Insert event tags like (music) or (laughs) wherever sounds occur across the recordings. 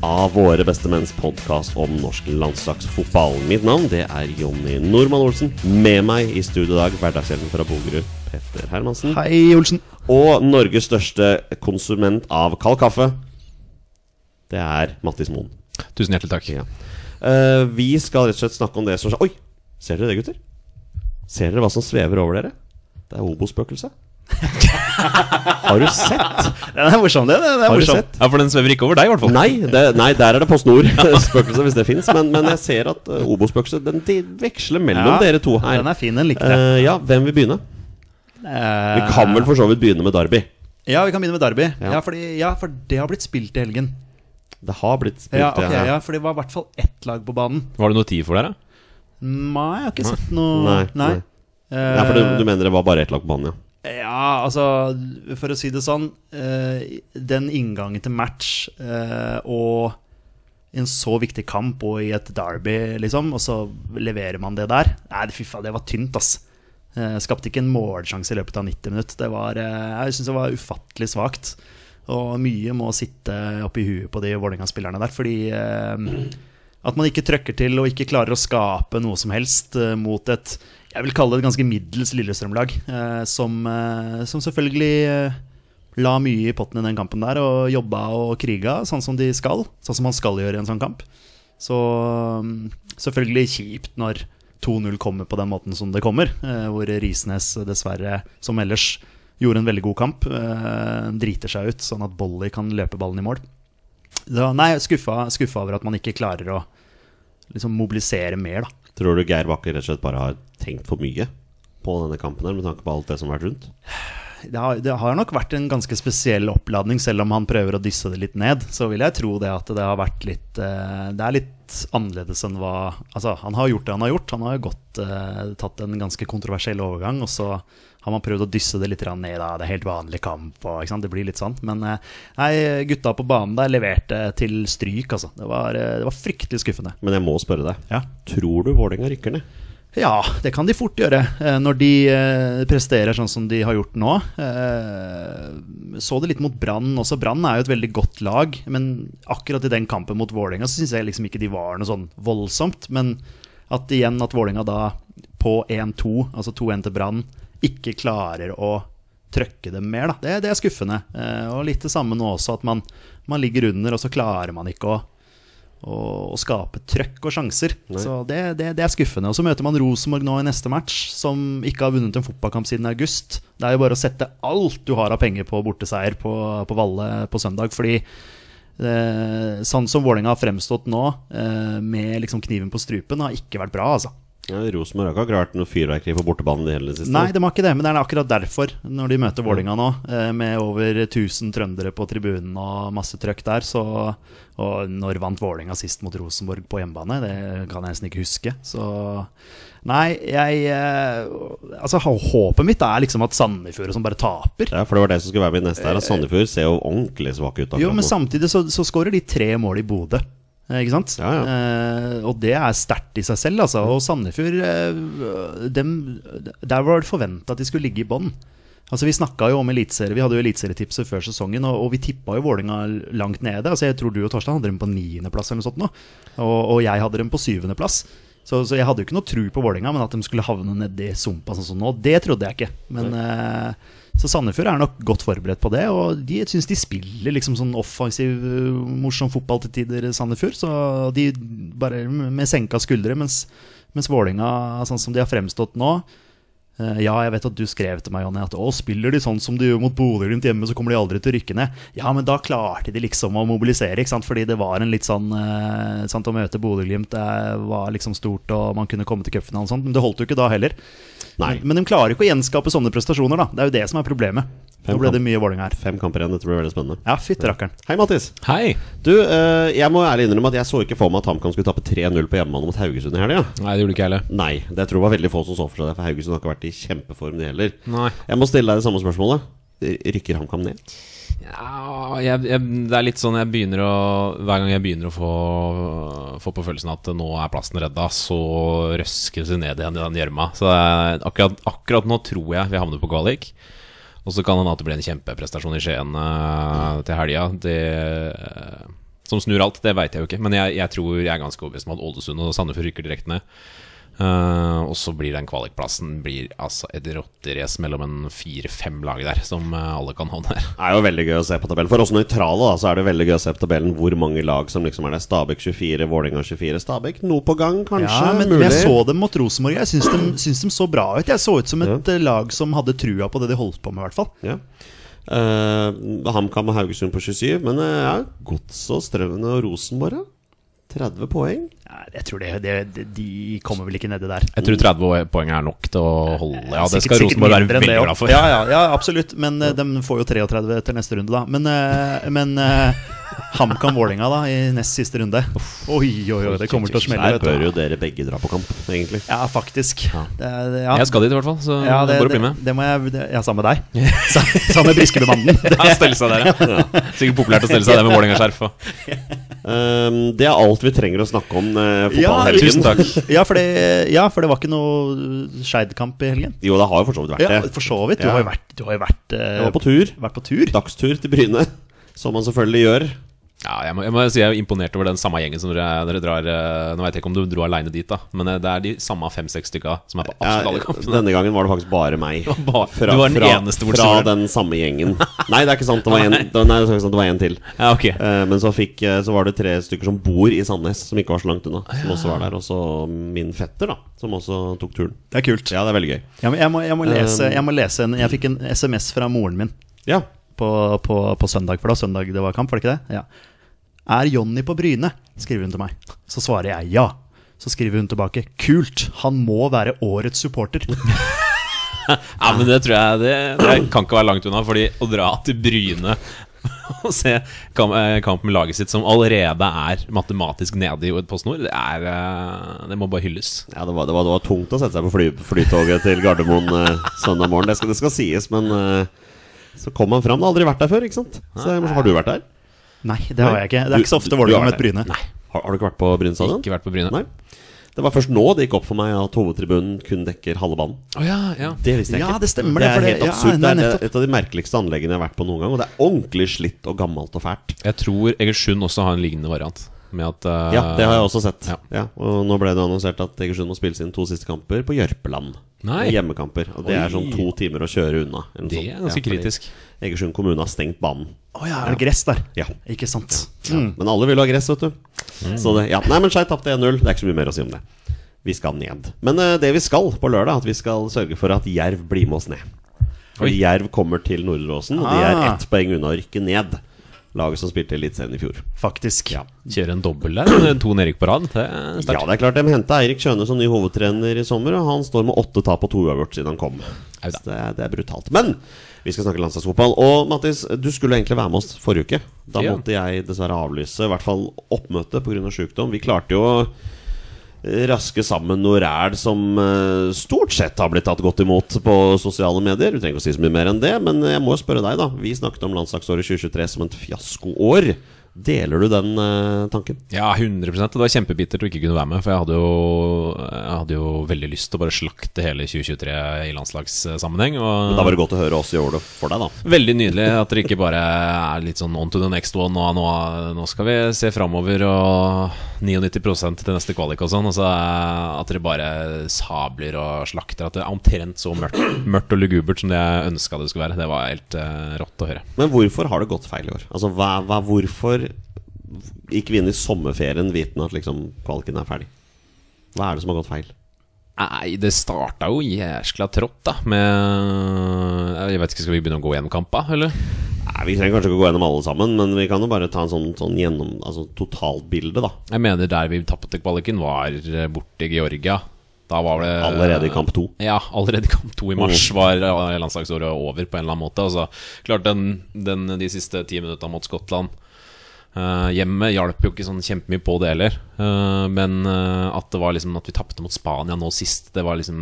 av Våre Bestemenns podkast om norsk landslagsfotball. Mitt navn det er Jonny Normann Olsen. Med meg i studio i dag, hverdagshjelpen fra Bogerud, Petter Hermansen. Hei, Olsen. Og Norges største konsument av kald kaffe, det er Mattis Moen. Tusen hjertelig takk. Ja. Uh, vi skal rett og slett snakke om det som skjer Oi! Ser dere det, gutter? Ser dere hva som svever over dere? Det er Obo-spøkelset. (laughs) Har du sett? Den er morsom, det. Den er Har morsom. Ja, For den svever ikke over deg, i hvert fall. Nei, det, nei, der er det Post Nord-spøkelset, hvis det fins. Men, men jeg ser at uh, Obo-spøkelset Den de veksler mellom Ja, dere to her. Den er fin, den likte jeg. Eh, ja, hvem vil begynne? Vi kan vel for så vidt begynne med Derby. Ja, vi kan begynne med Derby. Ja. Ja, fordi, ja, for det har blitt spilt i helgen. Det har blitt spilt Ja, Okay, ja. ja, For det var i hvert fall ett lag på banen. Var det noe tid for dere? Nei, jeg har ikke sett noe Nei, nei. Eh, Ja, for du, du mener det var bare ett lag på banen, ja? Ja, altså For å si det sånn eh, Den inngangen til match eh, og en så viktig kamp og i et derby, liksom, og så leverer man det der Nei, fy faen, det var tynt, ass. Eh, skapte ikke en målsjanse i løpet av 90 minutter. Var, jeg syns det var ufattelig svakt. Og mye må sitte oppi huet på de Vålerenga-spillerne der, fordi at man ikke trøkker til og ikke klarer å skape noe som helst mot et jeg vil kalle det et ganske middels Lillestrøm-lag. Eh, som, eh, som selvfølgelig eh, la mye i potten i den kampen der og jobba og kriga sånn som de skal. Sånn som man skal gjøre i en sånn kamp. Så mm, selvfølgelig kjipt når 2-0 kommer på den måten som det kommer. Hvor Risnes dessverre, som ellers, gjorde en veldig god kamp. Driter seg ut, sånn at Bolly kan løpe ballen i mål. Da, nei, skuffa, skuffa over at man ikke klarer å liksom mobilisere mer, da. Tror du Geir Bakke rett og slett bare har tenkt for mye på denne kampen her med tanke på alt det som har vært rundt? det har, det har nok vært en ganske spesiell oppladning, selv om han prøver å dysse det litt ned. Så vil jeg tro det at det har vært litt eh, Det er litt annerledes enn hva Altså, han har gjort det han har gjort. Han har jo gått eh, tatt en ganske kontroversiell overgang, og så har man prøvd å dysse det litt ned. Da. Det er helt vanlig kamp, og det blir litt sånn. Men eh, nei, gutta på banen der leverte til stryk, altså. Det var, eh, det var fryktelig skuffende. Men jeg må spørre deg. Ja. Tror du Vålerenga rykker ned? Ja, det kan de fort gjøre. eh, Når de presterer sånn som de har gjort nå. Så det litt mot Brann også. Brann er jo et veldig godt lag. Men akkurat i den kampen mot Vålerenga så syns jeg liksom ikke de var noe sånn voldsomt. Men at igjen at Vålerenga da på 1-2, altså 2-1 til Brann, ikke klarer å trøkke dem mer, da. Det, det er skuffende. Eh, Og litt det samme nå også, at man, man ligger under, og så klarer man ikke å å, å skape trøkk og sjanser. Så det, det, det er skuffende. Og så møter man Rosenborg nå i neste match, som ikke har vunnet en fotballkamp siden august. Det er jo bare å sette alt du har av penger på borteseier på, på Valle på søndag. Fordi eh, sånn som Vålerenga har fremstått nå, eh, med liksom kniven på strupen, har ikke vært bra, altså. Ja, Rosenborg har ikke vært noe fyrverkeri for bortebanen i hele det siste. Nei, de har ikke det, men det er akkurat derfor, når de møter Vålinga nå, eh, med over 1000 trøndere på tribunen og masse trøkk der, så Og når vant Vålinga sist mot Rosenborg på hjemmebane? Det kan jeg nesten ikke huske. Så Nei, jeg eh, Altså, håpet mitt er liksom at Sandefjord som bare taper. Ja, for det var det som skulle være min neste her. at Sandefjord ser jo ordentlig svak ut. Jo, men nå. samtidig så, så skårer de tre mål i Bodø. Eh, Ikke sant? Ja, ja. Eh, og det er sterkt i seg selv, altså. Og Sandefjord eh, dem, Der var det forventa at de skulle ligge i bånn. Altså Vi snakka jo om eliteserie, vi hadde jo eliteserietipset før sesongen, og, og vi tippa jo Vålinga langt nede. Altså Jeg tror du og Torstein hadde dem på niendeplass, eller noe sånt nå. Og, og jeg hadde dem på syvendeplass. Så, så jeg hadde jo ikke noe tro på Vålinga, men at de skulle havne nedi sumpa sånn som nå, det trodde jeg ikke. Men eh, Så Sandefjord er nok godt forberedt på det, og de syns de spiller liksom sånn offensiv, morsom fotball til tider, Sandefjord. Så de bare med senka skuldre, mens Mens Vålinga, sånn som de har fremstått nå eh, Ja, jeg vet at du skrev til meg, Jonny, at å, spiller de sånn som de gjør mot Bodø-Glimt hjemme, så kommer de aldri til å rykke ned. Ja, men da klarte de liksom å mobilisere, ikke sant? fordi det var en litt sånn eh, sant, Å møte Bodø-Glimt eh, var liksom stort, og man kunne komme til cupfinalen og sånt, men det holdt jo ikke da heller. Nei. Men, men de klarer ikke å gjenskape sånne prestasjoner, da. Det er jo det som er problemet. Fem Nå ble det mye Vålerenga her. Fem kamper igjen, dette blir veldig spennende. Ja, rakkeren. Hei, Mattis. Hei! Du, uh, jeg må ærlig innrømme at jeg så ikke for meg at HamKam skulle tape 3-0 på hjemmebane mot Haugesund i helga. Nei, det gjorde ikke jeg heller. Nei, det tror jeg var veldig få som så for seg det, for Haugesund har ikke vært i kjempeform, de heller. Nei. Jeg må stille deg det samme spørsmålet. Rykker HamKam ned? Ja, jeg, jeg, det er litt sånn jeg begynner å Hver gang jeg begynner å få, få på følelsen at nå er plassen redda, så røskes det ned igjen i den gjørma. Så er- akkurat, akkurat nå tror jeg vi havner på kvalik. Og så kan det hende at det blir en kjempeprestasjon i Skien uh, til helga. Eh, Som snur alt, det veit jeg jo ikke. Men jeg, jeg tror jeg er ganske overbevist om at Ålesund og Sandefjord rykker direkte ned. Eh, og så blir den kvalikplassen blir altså et rotterace mellom en fire-fem lag der, som uh, alle kan håndtere. Det er jo veldig gøy å se på tabellen. For oss nøytrale da, så er det veldig gøy å se på tabellen hvor mange lag som liksom er det. Stabæk 24, Vålerenga 24. Stabæk noe på gang, kanskje? Ja, men mulig? jeg så dem mot Rosenborg. Jeg syns de, syns de så bra ut. Jeg så ut som et ja. lag som hadde trua på det de holdt på med, i hvert fall. Ja. Uh, HamKam og Haugesund på 27, men uh, ja, Godset og Strømmen og Rosenborg, ja. 30 poeng. Nei, Jeg tror det, det, De kommer vel ikke nedi der. Jeg tror 30 poeng er nok til å holde. Ja, det Sikkert- skal Rosenborg være veldig glad for. Ja, ja, ja absolutt. Men eh, de får jo 33 etter neste runde, da. Men, eh, men eh, HamKam Vålerenga da i nest siste runde. Oi, oi, oi, det kommer til å smelle. Der bør jo dere begge dra på kamp, egentlig. Ja, faktisk. Det, er- det, ja. Jeg skal dit i hvert fall, så ja, det, bare bli med. det må jeg det, Ja, sammen med deg. (laughs) Sa- Sammen med Briskebemannen. (laughs) Ja, stelle seg der, (laughs) ja. Sikkert populært å stelle seg der med Vålerenga-skjerf. Um, det er alt vi trenger å snakke om uh, Ja, fotballhelgen. tusen takk. Ja for, det, ja, for det var ikke noe Skeid-kamp i helgen. Jo, det har jo for så vidt vært Ja, det. for så vidt. Du Ja. har jo vært, du har jo vært, uh, Jeg var på tur. vært på tur. Dagstur til Bryne, som man selvfølgelig gjør. Ja, jeg må, jeg må si jeg er imponert over den samme gjengen som dere, dere drar eh, Nå vet jeg ikke om du dro aleine dit, da men eh, det er de samme fem-seks stykka som er på absolutt alle kampene. (laughs) denne gangen var det faktisk bare meg. (laughs) Fra, du var den eneste hvor det fra den samme gjengen. (laughs) Nei, det er ikke sant. Det var en, det, nei, det sant, det var en til. Ja, okay. uh, men så, fikk, så var det tre stykker som bor i Sandnes, som ikke var så langt unna. Som også var der Og så min fetter, da, som også tok turen. Det er kult. Ja, det er veldig gøy. Må, jeg må, jeg må, lese, Um, jeg må lese en Jeg fikk en SMS fra moren min Ja. På, på, på søndag, for da søndag det var kamp, var det ikke det? Ja. Er Jonny på Bryne? skriver hun til meg. Så svarer jeg ja. Så skriver hun tilbake kult, han må være årets supporter. (laughs) Ja, men det tror jeg Det, det kan ikke være langt unna, Fordi å dra til Bryne (laughs) og se kamp, eh, med laget sitt, som allerede er matematisk nede i PostNord, det, er, eh, det må bare hylles. Ja, det var, det, var, det var tungt å sette seg på fly, flytoget til Gardermoen eh, søndag morgen. Det skal, det skal sies, men eh, så kom han fram. Det har aldri vært der før, ikke sant? Så, har du vært der? Nei, det har jeg ikke. Det er ikke så ofte Vålerenga møter Bryne. Nei. Har, har du ikke vært på Bryne stadion? Ikke vært på Bryne. Nei. Det var først nå det gikk opp for meg at hovedtribunen kun dekker halve banen. Oh, ja, ja. Det visste jeg ikke. Ja, det stemmer det. er det- helt ja, absurd. nei, det er et av de merkeligste anleggene jeg har vært på noen gang. Og det er ordentlig slitt og gammelt og fælt. Jeg tror Egersund også har en lignende variant. Med at uh, Ja, det har jeg også sett. ja. Ja. og nå ble det annonsert at Egersund må spille sine to siste kamper på Jørpeland. Nei. Hjemmekamper. Og det er sånn to timer å kjøre unna. Det er ganske Ja, kritisk. Egersund kommune har stengt banen. Å ja, er det gress der? Ja. Ikke sant. Ja. Mm. Men alle vil ha gress, vet du. Så det, ja. Nei, men Skei tapte 1-0. Det er ikke så mye mer å si om det. Vi skal ned. Men uh, det vi skal på lørdag, at vi skal sørge for at Jerv blir med oss ned. For Jerv kommer til Nordre Åsen, og de er Ah. ett poeng unna å rykke ned. Laget som spilte Eliteserien i fjor. Faktisk. Ja. Kjøre en dobbel der. med To nedrykk på rad. Det er Ja, det er klart De henta Eirik Kjøne som ny hovedtrener i sommer, og han står med åtte tap og to uavgjort siden han kom. Så det, det er brutalt. Men vi skal snakke landslagsfotball. Og Mattis, du skulle egentlig være med oss forrige uke. Da Ja. måtte jeg dessverre avlyse, i hvert fall oppmøtet pga. sykdom. Vi klarte jo raske sammen noe ræl som eh, stort sett har blitt tatt godt imot på sosiale medier. Du trenger ikke å si så mye mer enn det, men jeg må spørre deg, da. Vi snakket om landslagsåret 2023 som et fiaskoår. Deler du den uh, tanken? Ja, 100% Det var kjempebittert å ikke kunne være med. For jeg hadde jo, jeg hadde jo veldig lyst til å bare slakte hele 2023 i landslagssammenheng. Og Da var det godt å høre oss gjøre det for deg, da. Veldig nydelig at det ikke bare er litt sånn on to the next one. Og nå, nå skal vi se framover og 99 til neste kvalik og sånn. Og så at dere bare sabler og slakter. At det er omtrent så mørkt, mørkt og lugubert som det jeg ønska det skulle være. Det var helt uh, rått å høre. Men hvorfor har det gått feil i år? Altså, hva, hva, Hvorfor gikk vi inn i sommerferien vitende at liksom kvaliken er ferdig? Hva er det som har gått feil? Nei, det starta jo jæskla trått, da, med Jeg vet ikke, skal vi begynne å gå gjennom kampa, eller? Nei, Vi trenger kanskje ikke å gå gjennom alle sammen, men vi kan jo bare ta en sånn, sånn gjennom, altså totalbilde, da. Jeg mener der vi tapte kvaliken, var eh, borte i Georgia. Da var det Allerede i kamp to. Ja, allerede i kamp to i mars var eh, landslagsåret over på en eller annen måte. Altså, klart den, den, de siste ti minutta mot Skottland eh, hjemmet hjalp jo ikke sånn kjempemye på det heller. Uh, men uh, at det var liksom at vi tapte mot Spania nå sist, det var liksom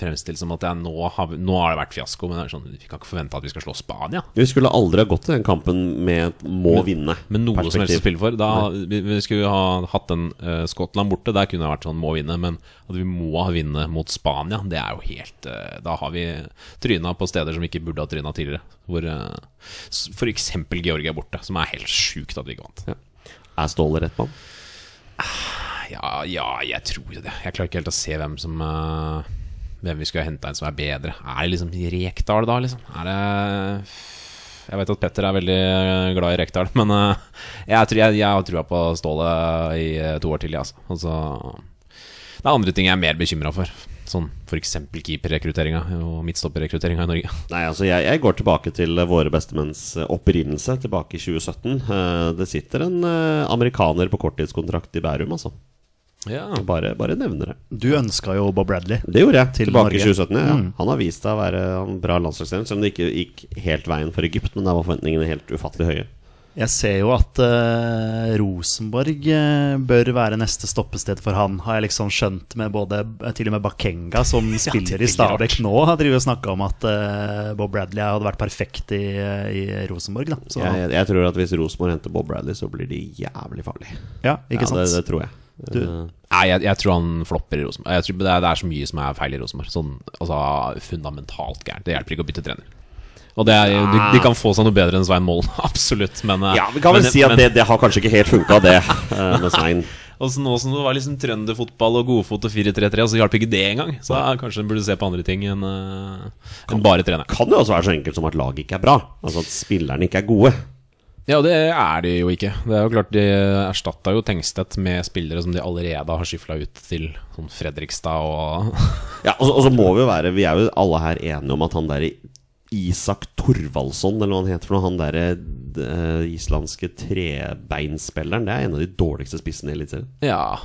fremstilt som at ja, nå, har vi, nå har det vært fiasko. Men det sånn, vi kan ikke forvente at vi skal slå Spania. Vi skulle aldri ha gått til den kampen med et må vinne. Med noe som helst å spille for. Da, vi, vi skulle ha hatt den Skottland borte. Der kunne det vært sånn må vinne. Men at vi må ha vinne mot Spania, det er jo helt Da har vi tryna på steder som vi ikke burde ha tryna tidligere. Hvor uh, f.eks. Georgia er borte, som er helt sjukt at vi ikke vant. Er Ståle rett mann? Ja, ja, jeg tror det. Jeg klarer ikke helt å se hvem som uh, Hvem vi skulle henta inn som er bedre. Er det liksom Rekdal, da, liksom? Er det Jeg vet at Petter er veldig glad i Rekdal, (laughs) men eh, jeg, tror, jeg, jeg har trua på Ståle i eh, to år til, jeg, altså. altså. Det er andre ting jeg er mer bekymra for. Sånn f.eks. keeperrekrutteringa og midtstopperrekrutteringa i Norge. Nei, altså jeg, jeg går tilbake til våre bestemenns eh, opprinnelse tilbake i 2017. Eh, Det sitter en eh, amerikaner på korttidskontrakt i Bærum, altså. Ja. Bare, bare nevner det. Du ønska jo Bob Bradley. Det gjorde jeg Til tilbake i 2017. Ja. Mm. Han har vist seg å være en bra landslagstrener, selv om det ikke gikk helt veien for Egypt. Men der var forventningene helt ufattelig høye. Jeg ser jo at uh, Rosenborg uh, bør være neste stoppested for han, har jeg liksom skjønt med både eh, Til og med Bakenga, som (laughs) spiller i veldig Stabæk nå, har drevet og snakka om at uh, Bob Bradley hadde vært perfekt i, i Rosenborg. Da. Så, Jeg, jeg, jeg tror at hvis Rosenborg henter Bob Bradley, så blir de jævlig farlige. ja, ikke ja, sant? det, det tror jeg. Du- Nei, jeg, jeg tror han flopper i Rosenborg. Jeg tror det er, det er så mye som er feil i Rosenborg. Sånn altså, fundamentalt gærent. Det hjelper ikke å bytte trener. Og det er, de, de kan få seg noe bedre enn Svein Målen, (laughs) absolutt. Men, eh, ja, vi kan vel men- si at men- det, det har kanskje ikke helt funka, det, (laughs) eh, med Svein. Og så nå som det var liksom trønderfotball og godfot og 4-3-3, så hjalp ikke det engang. Så ja, kanskje en burde se på andre ting enn eh, enn bare trener. Kan det også være så enkelt som at laget ikke er bra. Altså at spillerne ikke er gode. Ja, det er de jo ikke. Det er jo klart De erstatta jo Tengstedt med spillere som de allerede har skifla ut til sånn Fredrikstad og Ja, og, så- og så må vi jo være Vi er jo alle her enige om at han derre Isak Torvaldsson, eller hva han heter for noe, han derre eh, islandske trebeinspilleren, det er en av de dårligste spissene i Eliteserien. Ja.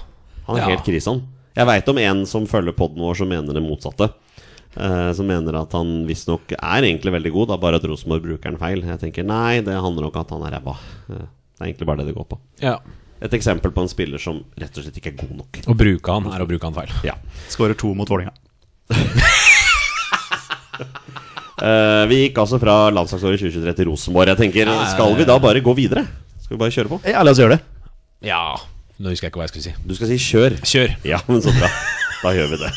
Han er Ja. helt krise, han. Jeg veit om en som følger poden vår, som mener det motsatte. Uh, som mener at han visstnok er egentlig veldig god, da bare at Rosenborg bruker han feil. Jeg tenker nei, det handler nok om at han er ræva. Uh, det er egentlig bare det det går på. ja. Et eksempel på en spiller som rett og slett ikke er god nok. Å bruke han er å bruke han feil. Ja. Skårer to mot Vålerenga. (laughs) Eh, vi gikk altså fra landslagsåret 2023 til Rosenborg. Jeg tenker, Skal vi da bare gå videre? Skal vi bare kjøre på? Ja, la oss gjøre det. Ja Nå husker jeg ikke hva jeg skulle si. Du skal si kjør. Kjør! Ja, men så bra. Da gjør vi det.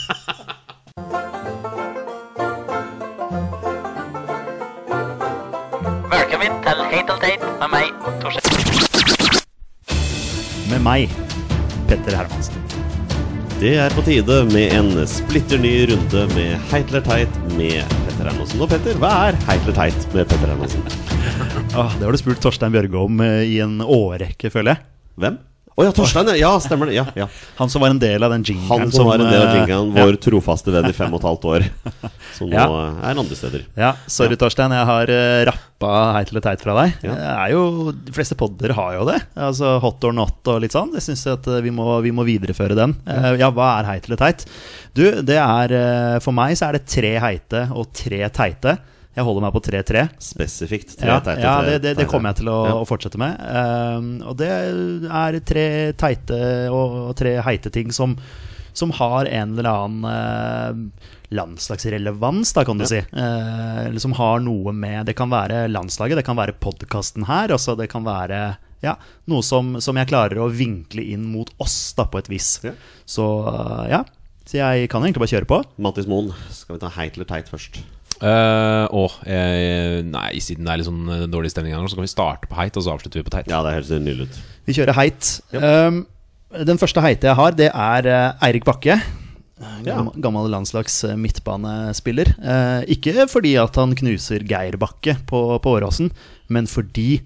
Velkommen til Heitelteit med meg, Torstein. Med meg, Petter Hermansen. Det er på tide med en splitter ny runde med Heitler Teit med Petter Hermansen. Og Petter, hva er Heitler Teit med Petter Hermansen? Ah, det har du spurt Torstein Bjørge om eh, i en årrekke, føler jeg. Hvem? Å ja, Torstein. ja. Stemmer det. Ja, ja. Han som var en del av den jinglen. Han som var en del av jingen, Vår ja. trofaste venn i fem og et halvt år. (laughs) Som nå Ja. er andre steder. Ja, sorry Torstein, jeg har uh, rappa heit eller teit fra deg. Ja. Det jo, De fleste podder har jo det. Altså Hot or not og litt sånn. Jeg syns at eh, vi må, vi må videreføre den. Eh, ja, hva er heit eller teit? Du, det er eh, For meg så er det tre heite og tre teite. Jeg holder meg på 3-3. Spesifikt. tre Ja, teite, ja tre det, det, det kommer jeg til å, Ja. å fortsette med. Um, og det er tre teite og, og tre heite ting som, som har en eller annen uh, landslagsrelevans, da, kan du si. Uh, eller som har noe med Det kan være landslaget, det kan være podkasten her. også, det kan være ja, noe som, som jeg klarer å vinkle inn mot oss, da, på et vis. Ja. Så eh, ja. Så jeg kan egentlig bare kjøre på. Mattis Moen, skal vi ta heit eller teit først? Uh, og eh, nei, siden det er litt sånn eh, dårlig stemning her så kan vi starte på heit, og så avslutter vi på teit. Ja, det høres nydelig ut. Vi kjører heit. Um, den første heite jeg har, det er eh, Eirik Bakke. Gammel, gammel landslags eh, midtbanespiller. Uh, ikke fordi at han knuser Geir Bakke på, på Åråsen, men fordi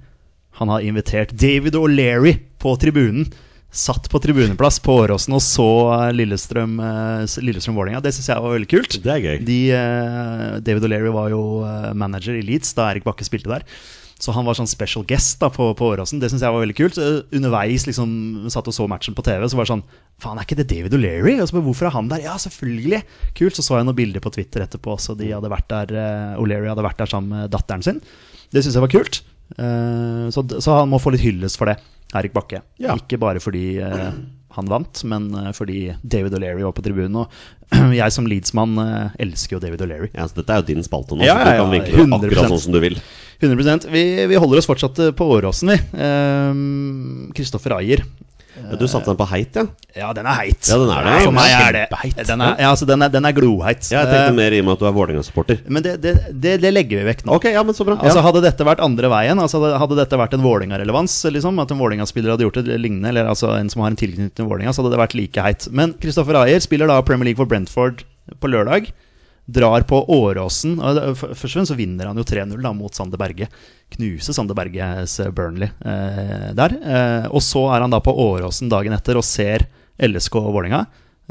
han har invitert David O'Leary på tribunen satt på tribuneplass på Åråsen og så eh, Lillestrøm eh, Lillestrøm-Vålerenga. Det syns jeg var veldig kult. Det er gøy. De, eh, David O'Leary var jo manager i Leeds da Erik Bakke spilte der. Så han var sånn special guest da på, på Åråsen. Det syns jeg var veldig kult. Underveis liksom satt og så matchen på TV, så var det sånn Faen, er ikke det David O'Leary? Og så Hvorfor er han der? Ja, selvfølgelig! Kult. Så så jeg noen bilder på Twitter etterpå også. De hadde vært der O'Leary hadde vært der sammen med datteren sin. Det syns jeg var kult. Så, så han må få litt hyllest for det, Erik Bakke. Ja. Ikke bare fordi eh, han vant, men eh, fordi David O'Leary var på tribunen. Og (clears throat) jeg som Leeds-mann eh, elsker jo David O'Leary. Ja, så dette er jo din spalte nå, Ja, så du ja, kan vinkle 100%. akkurat sånn som du vil. 100 Vi, vi holder oss fortsatt eh, på Åråsen, vi. Kristoffer Kristoffer Ayer. Ja, du satte den på heit, ja? Ja, den er heit. Ja, den er det. For meg er det Den er, ja, altså, den er, den er gloheit. Ja, jeg tenkte Eh, mer i og med at du er Vålerenga-supporter. Men det, det, det, det legger vi vekk nå. Ok, ja, men så bra. Altså. Hadde dette vært andre veien, altså hadde dette vært en Vålerenga-relevans, liksom, at en Vålerenga-spiller hadde gjort det lignende, eller altså en som har en tilknytning til Vålerenga, så hadde det vært like heit. Men Kristoffer Ayer spiller da Premier League for Brentford på lørdag. Drar på Åråsen. Først og fremst så vinner han jo 3-0 da mot Sander Berge. Knuser Sander Berges eh, Burnley eh, der. Eh, og så er han da på Åråsen dagen etter og ser LSK og Vålerenga.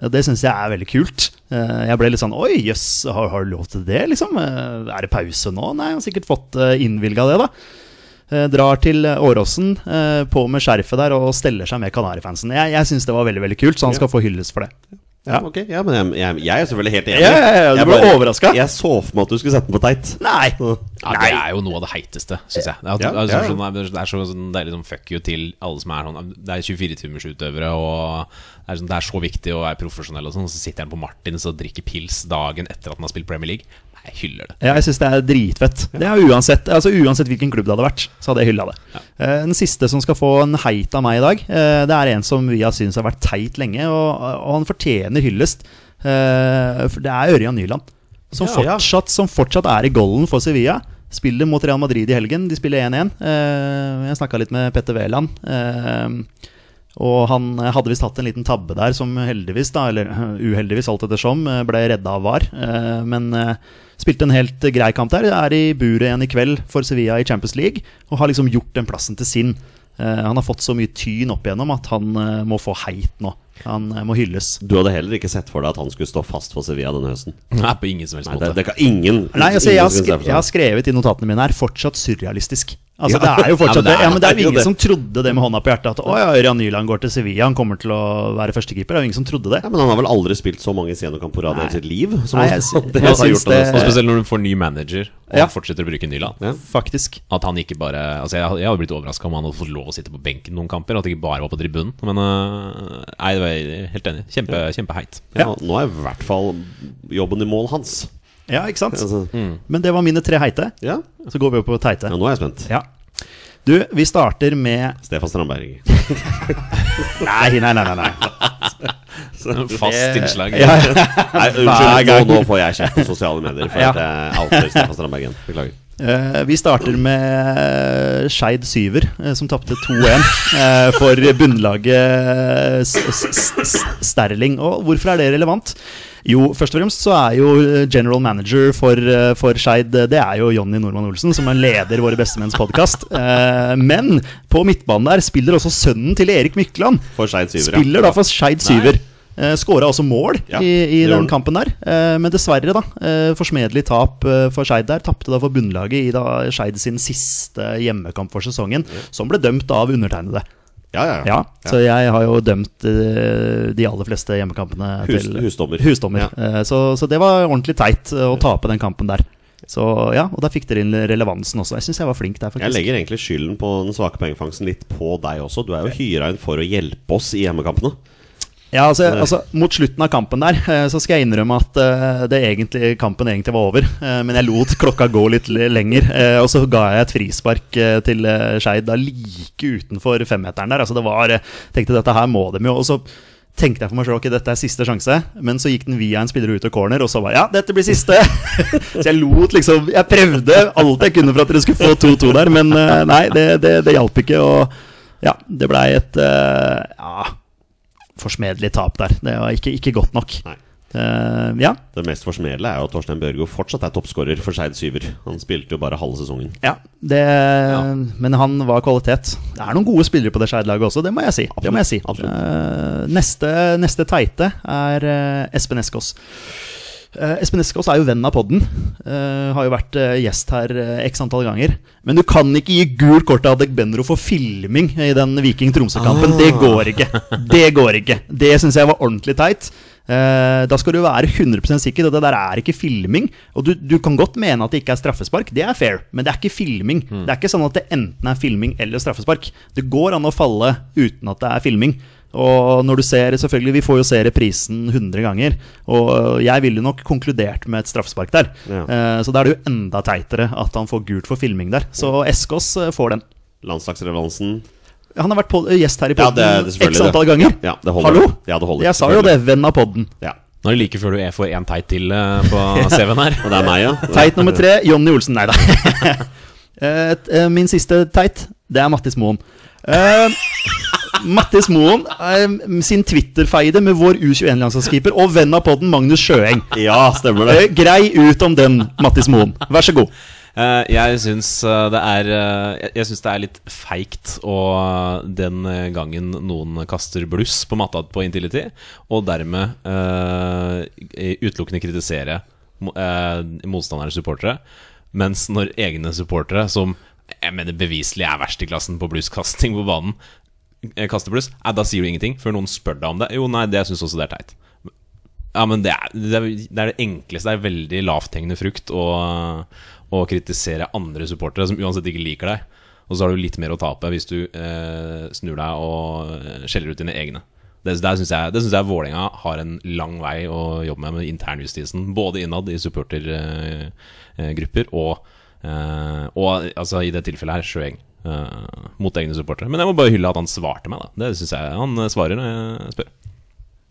Eh, Det syns jeg er veldig kult. Eh, Jeg ble litt sånn Oi, jøss, har, har du lov til det, liksom? Er det pause nå? Nei, jeg har sikkert fått innvilga det, da. Drar til Åråsen, på med skjerfet der og steller seg med Kanarifansen. Jeg, jeg syns det var veldig veldig kult, så han skal få hyllest for det. Ja, ok, ja, men jeg, jeg, jeg er selvfølgelig helt enig. Ja, ja, ja, du Jeg ble bare-. Jeg så for meg at du skulle sette den på teit. Nei! Ja, det er jo noe av det heiteste, syns jeg. Det er, Ja, altså, ja, ja. Sånn, det er så, sånn, deilig sånn liksom fuck you til alle som er sånn Det er 24-timersutøvere, og det er, sånn, det er så viktig å være profesjonell, og sånn. Så sitter han på Martins og drikker pils dagen etter at han har spilt Premier League. Jeg hyller det. Ja, jeg syns det er dritfett. Det er uansett, altså uansett hvilken klubb det hadde vært, så hadde jeg hylla det. Ja. Den siste som skal få en heit av meg i dag, eh, det er en som vi har syntes har vært teit lenge, og, og han fortjener hyllest. Eh, Det er Ørjan Nyland, som, Ja. fortsatt, som fortsatt er i golden for Sevilla. Spiller mot Real Madrid i helgen. De spiller 1-1. Eh, Jeg snakka litt med Petter Wæland. eh, Og han eh, hadde visst hatt en liten tabbe der som heldigvis, da, eller eh, (clears throat) uheldigvis alt ettersom, eh, ble redda av VAR. Eh, Men eh, spilte en helt grei kamp der. Er i buret igjen i kveld for Sevilla i Champions League og har liksom gjort den plassen til sin. Eh, Han har fått så mye tyn opp igjennom at han eh, må få heit nå. Han eh, må hylles. Du hadde heller ikke sett for deg at han skulle stå fast for Sevilla denne høsten? Nei, på ingen som helst Nei, det, måte. det kan ingen Nei, altså, jeg, har skrevet, jeg har skrevet i notatene mine her 'fortsatt surrealistisk'. Altså, Ja. Det er jo (laughs) fortsatt Ja, men det er- Ja, men det er jo ingen det. som trodde det med hånda på hjertet. At å ja, Ørjan Nyland går til Sevilla, han kommer til å være førstekeeper. Det er jo ingen som trodde det. Ja, men han har vel aldri spilt så mange rad i hele sitt liv? Som Nei, han, jeg sy- det jeg han har gjort denne det- Og spesielt når du får ny manager, og Ja. han fortsetter å bruke Nyland. Ja. Faktisk. At han ikke bare Altså Jeg, jeg hadde blitt overraska om han hadde fått lov å sitte på benken noen kamper. At det ikke bare var på tribunen. Men uh, nei, det var jeg helt enig. Kjempe, Kjempeheit. Ja, nå er i hvert fall jobben i mål hans. Ja, ikke sant? Altså, Men det var mine tre heite. ja. Så går vi opp på teite. ja, nå er jeg spent. Ja. Du, vi starter med Stefan Strandberg. (laughs) Nei, nei, nei. nei, nei. (laughs) Fast innslag. Ja, ja. Nei, unnskyld, nå, nå får jeg kjeft på sosiale medier for Ja. at jeg outer Stefan Strandbergen. Beklager. Eh, vi starter med Skeid Syver, eh, som tapte 2-1 eh, for bunnlaget Sterling. Og hvorfor er det relevant? Jo, først og fremst så er jo general manager for, eh, for Skeid eh, Det er jo Jonny Normann Olsen, som er leder Våre bestemenns podkast. Eh, men på midtbanen der spiller også sønnen til Erik Mykland. For Skeid Syver. Spiller da for Skeid Syver. Uh, Skåra også mål Ja, i, i den kampen der. Eh, men dessverre, da. Uh, forsmedelig tap eh, for Skeid der. Tapte da for bunnlaget i da Skeid sin siste hjemmekamp for sesongen, som ble dømt av undertegnede. Ja, ja, Ja, Så jeg har jo dømt eh, de aller fleste hjemmekampene Hus- til husdommer. husdommer. Ja. Eh, så, så det var ordentlig teit eh, å tape den kampen der. Så ja, Og da fikk dere inn relevansen også. Jeg syns jeg var flink der, faktisk Jeg legger egentlig skylden på den svake poengfangsten litt på deg også. Du er jo hyra inn for å hjelpe oss i hjemmekampene. Ja, altså, altså Mot slutten av kampen der eh, Så skal jeg innrømme at eh, det egentlig, kampen egentlig var over. Eh, Men jeg lot klokka gå litt lenger. Og så ga jeg et frispark til Skeid like utenfor femmeteren der. Altså det var, tenkte dette her må de jo. Og så tenkte jeg for meg selv ok, dette er siste sjanse. Men så gikk den via en spiller ut av corner, og så var ja, dette blir siste. (laughs) så jeg lot liksom Jeg prøvde alt jeg kunne for at dere skulle få 2-2 der, men nei, det, det, det hjalp ikke. Og ja, det blei et ja, forsmedelig tap der. Det var ikke, ikke godt nok. Nei. Uh, ja. Det mest forsmedelige er jo at Torstein Børgo fortsatt er toppskårer for Skeid syver. Han spilte jo bare halve sesongen. ja, det, men han var kvalitet. Det er noen gode spillere på det Skeid-laget også, det må jeg si. Det må jeg si. Eh, neste, neste teite er uh, Espen Eskås. Eh, Espen Eskås er jo venn av podden. Eh, har jo vært eh, gjest her eh, x antall ganger. Men du kan ikke gi gult kort til Adek Benro for filming i den Viking-Tromsø-kampen. Det går ikke. Det går ikke. Det syns jeg var ordentlig teit. Eh, da skal du være 100% sikker, og det der er ikke filming. Og du, du kan godt mene at det ikke er straffespark, det er fair, men det er ikke filming. Det er ikke sånn at det enten er filming eller straffespark. Det går an å falle uten at det er filming. Og når du ser, selvfølgelig Vi får jo se reprisen 100 ganger. Og jeg ville nok konkludert med et straffespark der. Ja. Eh, Så da er det jo enda teitere at han får gult for filming der. Så Eskås eh, får den. Landslagsrelevansen Han har vært på, gjest her i Ja, podden selvfølgelig x antall det. ganger. Ja, det holder. Hallo? Ja, det holder, Jeg sa jo det. Venn av podden. Ja. Nå er det like før du er- får én teit til eh, på (laughs) CV-en her. Og det er meg, ja. Teit nummer tre, Jonny Olsen. Nei da. (laughs) Eh, eh, Min siste teit, det er Mattis Moen. Eh, Mattis Moen eh, sin Twitter-feide med vår U21-landslagskeeper og venn av podden Magnus Sjøeng. Ja, stemmer det. Eh, Grei ut om den, Mattis Moen. Vær så god. Eh, jeg syns det er Jeg, synes det er litt feigt og den gangen noen kaster bluss på matta på Intility, og dermed uh, utelukkende kritisere uh, motstanderens supportere, mens når egne supportere, som jeg mener beviselig er verst i klassen på blusskasting på banen, eh, eh, da sier du ingenting før noen spør deg om det. Jo, nei, det syns også det er teit. Ja, men det er det, er, det enkleste. Det er veldig lavthengende frukt å, å kritisere andre supportere som uansett ikke liker deg. Og så har du litt mer å tape hvis du eh, snur deg og skjeller ut dine egne. Det, der synes jeg, det syns jeg Vålerenga har en lang vei å jobbe med med internjustisen. Både innad i supportergrupper og, eh, og altså, i det tilfellet her Sjøeng. Eh, mot egne supportere. Men jeg må bare hylle at han svarte meg. da Det synes jeg Han eh, svarer når jeg spør.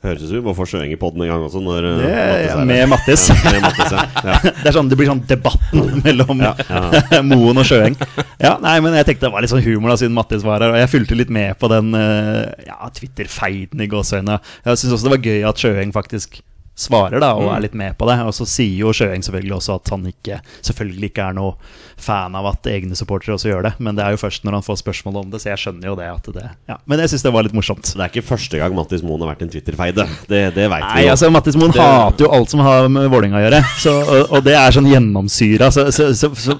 Høres ut som vi må få Sjøeng i poden en gang også. Når, uh, Det Mattis med. Mattis. Ja, med Mattis, ja. (laughs) Ja. Det, er sånn, det blir sånn debatten (laughs) mellom (laughs) Moen og Sjøeng. Ja, nei, men jeg tenkte det var litt sånn humor da siden Mattis var her, og jeg fulgte litt med på den eh, ja, Twitter-feiden i gåseøynene. Jeg syns også det var gøy at Sjøeng faktisk svarer da, og er litt med på det. Og så sier jo Sjøeng selvfølgelig også at han ikke selvfølgelig ikke er noe fan av at egne supportere også gjør det, men det er jo først når han får spørsmål om det, så jeg skjønner jo det at det ja. Men jeg syns det var litt morsomt. Det er ikke første gang Mattis Moen har vært en Twitter-feide. Det, det veit vi jo. altså Mattis Moen Det- hater jo alt som har med Vålerenga å gjøre. Så, og, og det er sånn gjennomsyra. Så, så, så, så,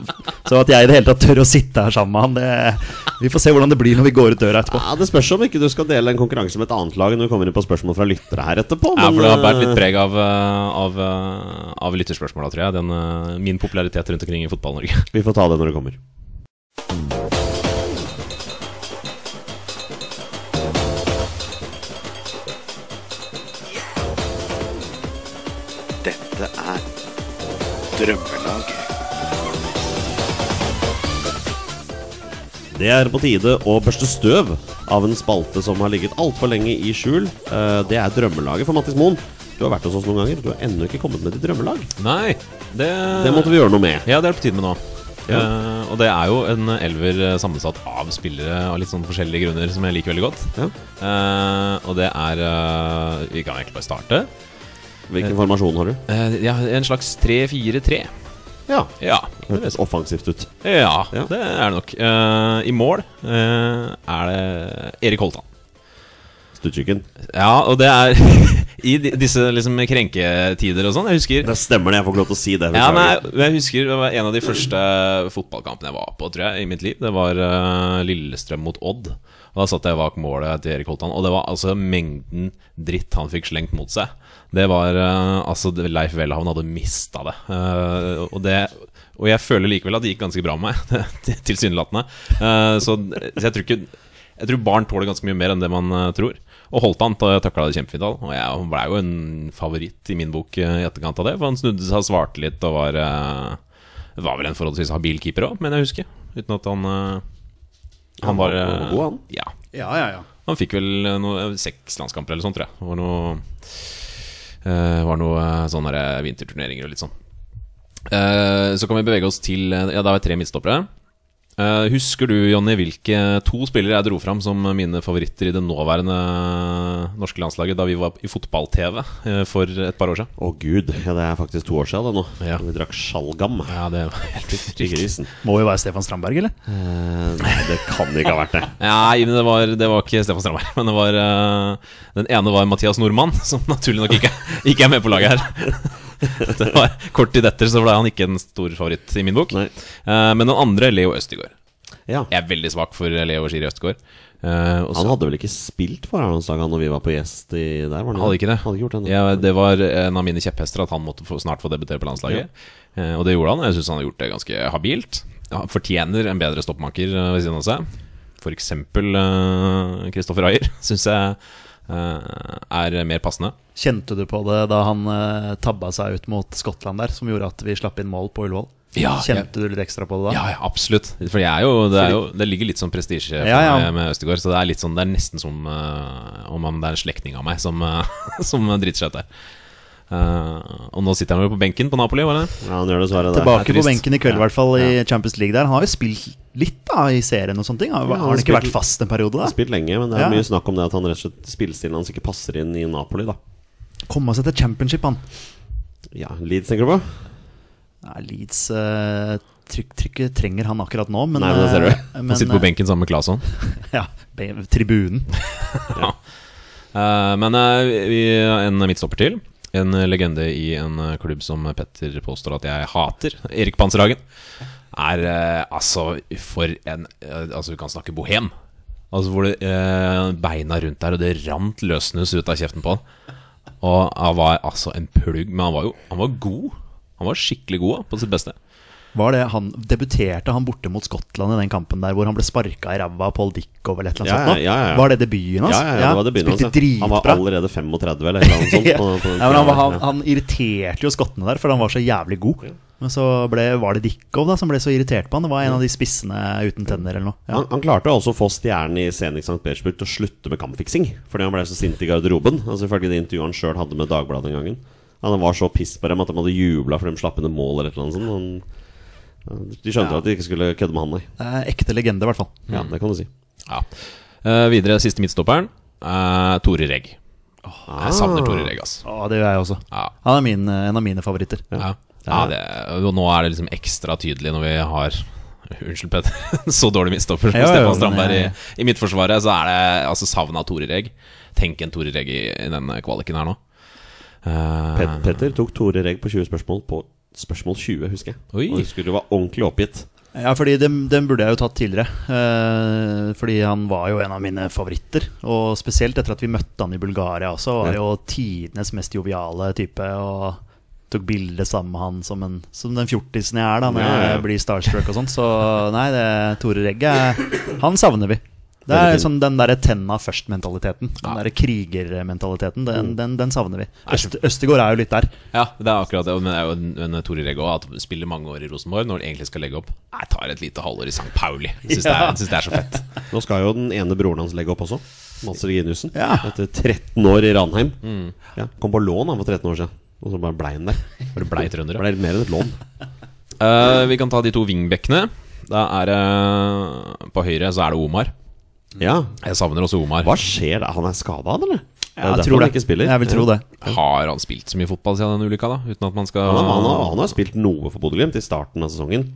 så at jeg i det hele tatt tør å sitte her sammen med han, det, vi får se hvordan det blir når vi går ut døra etterpå. Ja, Det spørs om ikke du skal dele en konkurranse med et annet lag når du kommer inn på spørsmål fra lyttere her etterpå. Ja, for det har båret litt eh, preg av, eh, av, eh, av lytterspørsmåla, tror jeg. Den, min popularitet rundt omkring i Fotball-Norge. Vi får ta det når det kommer. Dette er Drømmelaget. Det er på tide å børste støv av en spalte som har ligget altfor lenge i skjul. Eh, Det er drømmelaget for Mattis Moen. Du har vært hos oss noen ganger. Du har ennå ikke kommet med ditt drømmelag. Nei, det, Det måtte vi gjøre noe med. Ja, det er på tide med nå. Ja. Eh, og det er jo en elver eh, sammensatt av spillere av litt sånn forskjellige grunner som jeg liker veldig godt. Ja. Uh, og det er uh, Vi kan egentlig bare starte. Hvilken formasjon har du? Ja, en slags 3-4-3. Ja, Ja. Hørtes offensivt ut. ja, Ja. det er det nok. I mål er det Erik Holtan. Stuttjukken. Ja, og det er (laughs) I disse liksom krenketider og sånn. Jeg husker Det stemmer det, jeg får ikke lov til å si det. Ja, nei, jeg husker det var en av de første fotballkampene jeg var på tror jeg, i mitt liv. Det var uh, Lillestrøm mot Odd. Og Da satt jeg bak målet til Erik Holtan, og det var altså mengden dritt han fikk slengt mot seg. Det var uh, Altså, Leif Welhaven hadde mista det. Uh, og det og jeg føler likevel at det gikk ganske bra med meg, (laughs) til- tilsynelatende. Uh, så, så jeg tror ikke Jeg tror barn tåler ganske mye mer enn det man tror. Og holdt han til tøkla det kjempefint. da. Og jeg ble jo en favoritt i min bok eh, i etterkant av det. For han snudde seg og svarte litt og var eh, Var vel en forholdsvis habil keeper òg, mener jeg å huske. Uten at han eh, Han var god, han. Ja. Ja, ja, ja. Han fikk vel noe, seks landskamper eller sånt, tror jeg. Det var noe eh, Var noe sånne vinterturneringer og litt sånn. Eh, så kan vi bevege oss til Ja, da har vi tre midtstoppere. Eh, husker du, Jonny, hvilke to spillere jeg dro fram som mine favoritter i det nåværende norske landslaget da vi var i fotball-TV eh, for et par år siden? Å gud, ja, det er faktisk to år siden det nå. Ja. Vi drakk Sjalgam. Ja, det var helt grisen. Må jo være Stefan Strandberg, eller? Uh, nei, det kan ikke ha vært det. (laughs) Nei, men det var, det var ikke Stefan Strandberg. Men det var uh, Den ene var Mathias Nordmann, som naturlig nok ikke, ikke er med på laget her. (laughs) (laughs) Det var Kort tid etter så ble han ikke en stor favoritt i min bok. Nei. Eh, men den andre, Leo Østigård. Ja. Jeg er veldig svak for Leo Skiri Østigård. Uh, og Han hadde vel ikke spilt for Arendalsdagen når vi var på gjest i der? Var han Hadde ikke det. Hadde ikke gjort det, ja, det var en av mine kjepphester at han måtte få, snart få debutere på landslaget. Eh, og det gjorde han. Jeg syns han har gjort det ganske habilt. Han fortjener en bedre stoppmaker eh, ved siden av seg. Eksempel Kristoffer Ayer (laughs) syns jeg eh, er mer passende. Kjente du på det da han uh, tabba seg ut mot Skottland der, som gjorde at vi slapp inn mål på Ullevål? Ja, Kjente du litt ekstra på det da? Ja, ja, absolutt. For jo, det, jo, det ligger litt sånn prestisje Ja, ja. med Østegård. Så det er sånn Det er nesten som uh, om han- det er en slektning av meg som, uh, (laughs) som driter seg ut der. Eh, og nå sitter han jo på benken på Napoli, var det? Ja, han gjør det, det. Tilbake Det på benken i kveld, i hvert fall i Champions League der. Han har jo spilt litt da i serien og sånne ting. Har, Ja, han har han ikke spilt- vært fast en periode, da? har spilt lenge, men det er Ja. mye snakk om det at han rett og slett spillestilen hans ikke passer inn i Napoli, da. Komme seg til championship, han. Ja, Leeds tenker du på? Nei, Leeds uh, tryk, trykket trenger han akkurat nå, men Nei, men det ser du. Men, Han sitter på eh, benken sammen med Claesson. (laughs) Ja, Tribunen. (laughs) tribunen. Uh, men eh, vi, en midtstopper til. En legende i en eh, klubb som Petter påstår at jeg hater. Erik Panserhagen. Er eh, altså for en eh, Altså, vi kan snakke bohem. Altså Hvor det eh, beina rundt der, og det rant løssnus ut av kjeften på han. Og han var altså en plugg, men han var jo Han var god. Han var skikkelig god på sitt beste. Var det han, Debuterte han borte mot Skottland i den kampen der hvor han ble sparka i ræva av Paul Dickov eller et eller annet Ja, sånt? ja, ja. Var det debuten hans? Ja, ja, ja, det var debuten hans. Spilte. Han var allerede 35 eller noe sånt. ja. (laughs) på, på men han, han, han irriterte jo skottene der, for han var så jævlig god. Men så ble, var det Dickov da som ble så irritert på han. Det var en av de spissene uten tenner eller noe. han, han klarte også å få stjernen i Zenit St. Petersburg til å slutte med kampfiksing. Fordi han ble så sint i garderoben. Altså Ifølge det intervjuet han sjøl hadde med Dagbladet den gangen. Han var så piss på dem at de hadde jubla for de slapp inn et mål eller et eller annet sånt. Han, de skjønte Ja. at de ikke skulle kødde med han, nei. Det er ekte legende, i hvert fall. Ja, det kan du si. Ja. Uh, videre, siste midtstopperen. Uh, Tore Regg. Jeg savner Tore Regg, ass. Oh, det gjør jeg også. Ja. Han er min, en av mine favoritter. Ja, ja det, og nå er det liksom ekstra tydelig når vi har (laughs) Unnskyld, Petter. (laughs) Så dårlig midtstopper som Stefan Strandberg i, i midtforsvaret. Så er det altså savn av Tore Regg. Tenk en Tore Regg i, i den kvaliken her nå. Uh, Petter tok Tore Regg på 20 spørsmål på spørsmål 20, husker jeg. Oi. Og husker du var ordentlig oppgitt. Ja, fordi den, den burde jeg jo tatt tidligere. Eh, fordi han var jo en av mine favoritter. Og spesielt etter at vi møtte han i Bulgaria også, var jo tidenes mest joviale type. Og tok bilde sammen med han som, en, som den fjortisen jeg er da når Ja, ja. jeg blir starstruck og sånn. Så nei, det Tore Regge Han savner vi. Det er sånn den derre tenna først-mentaliteten. Den Ja. derre krigermentaliteten. Den, den, den savner vi. Øst, Østegård er jo litt der. Ja, det er akkurat det. Men det er jo en, en Tore Regge òg, at spiller mange år i Rosenborg når han egentlig skal legge opp. Jeg tar et lite halvår i St. Pauli. Jeg syns det, er- synes det er så fett. (laughs) Nå skal jo den ene broren hans legge opp også. Mads Reginiussen. Ja. Etter 13 år i Ranheim. Ja, kom på lån han for 13 år siden. Og så bare blei han der. (laughs) Bare blei trøndere. Blei mer enn et lån. Uh, vi kan ta de to wingbackene. Da er det På høyre så er det Omar. Ja. Jeg savner også Omar. Hva skjer da? Han er skada, eller? Er Jeg tror det. ikke spiller. Jeg vil tro det. Har han spilt så mye fotball siden den ulykka, da? Uten at man skal Han, har, han, har, han har spilt noe for Bodø-Glimt i starten av sesongen.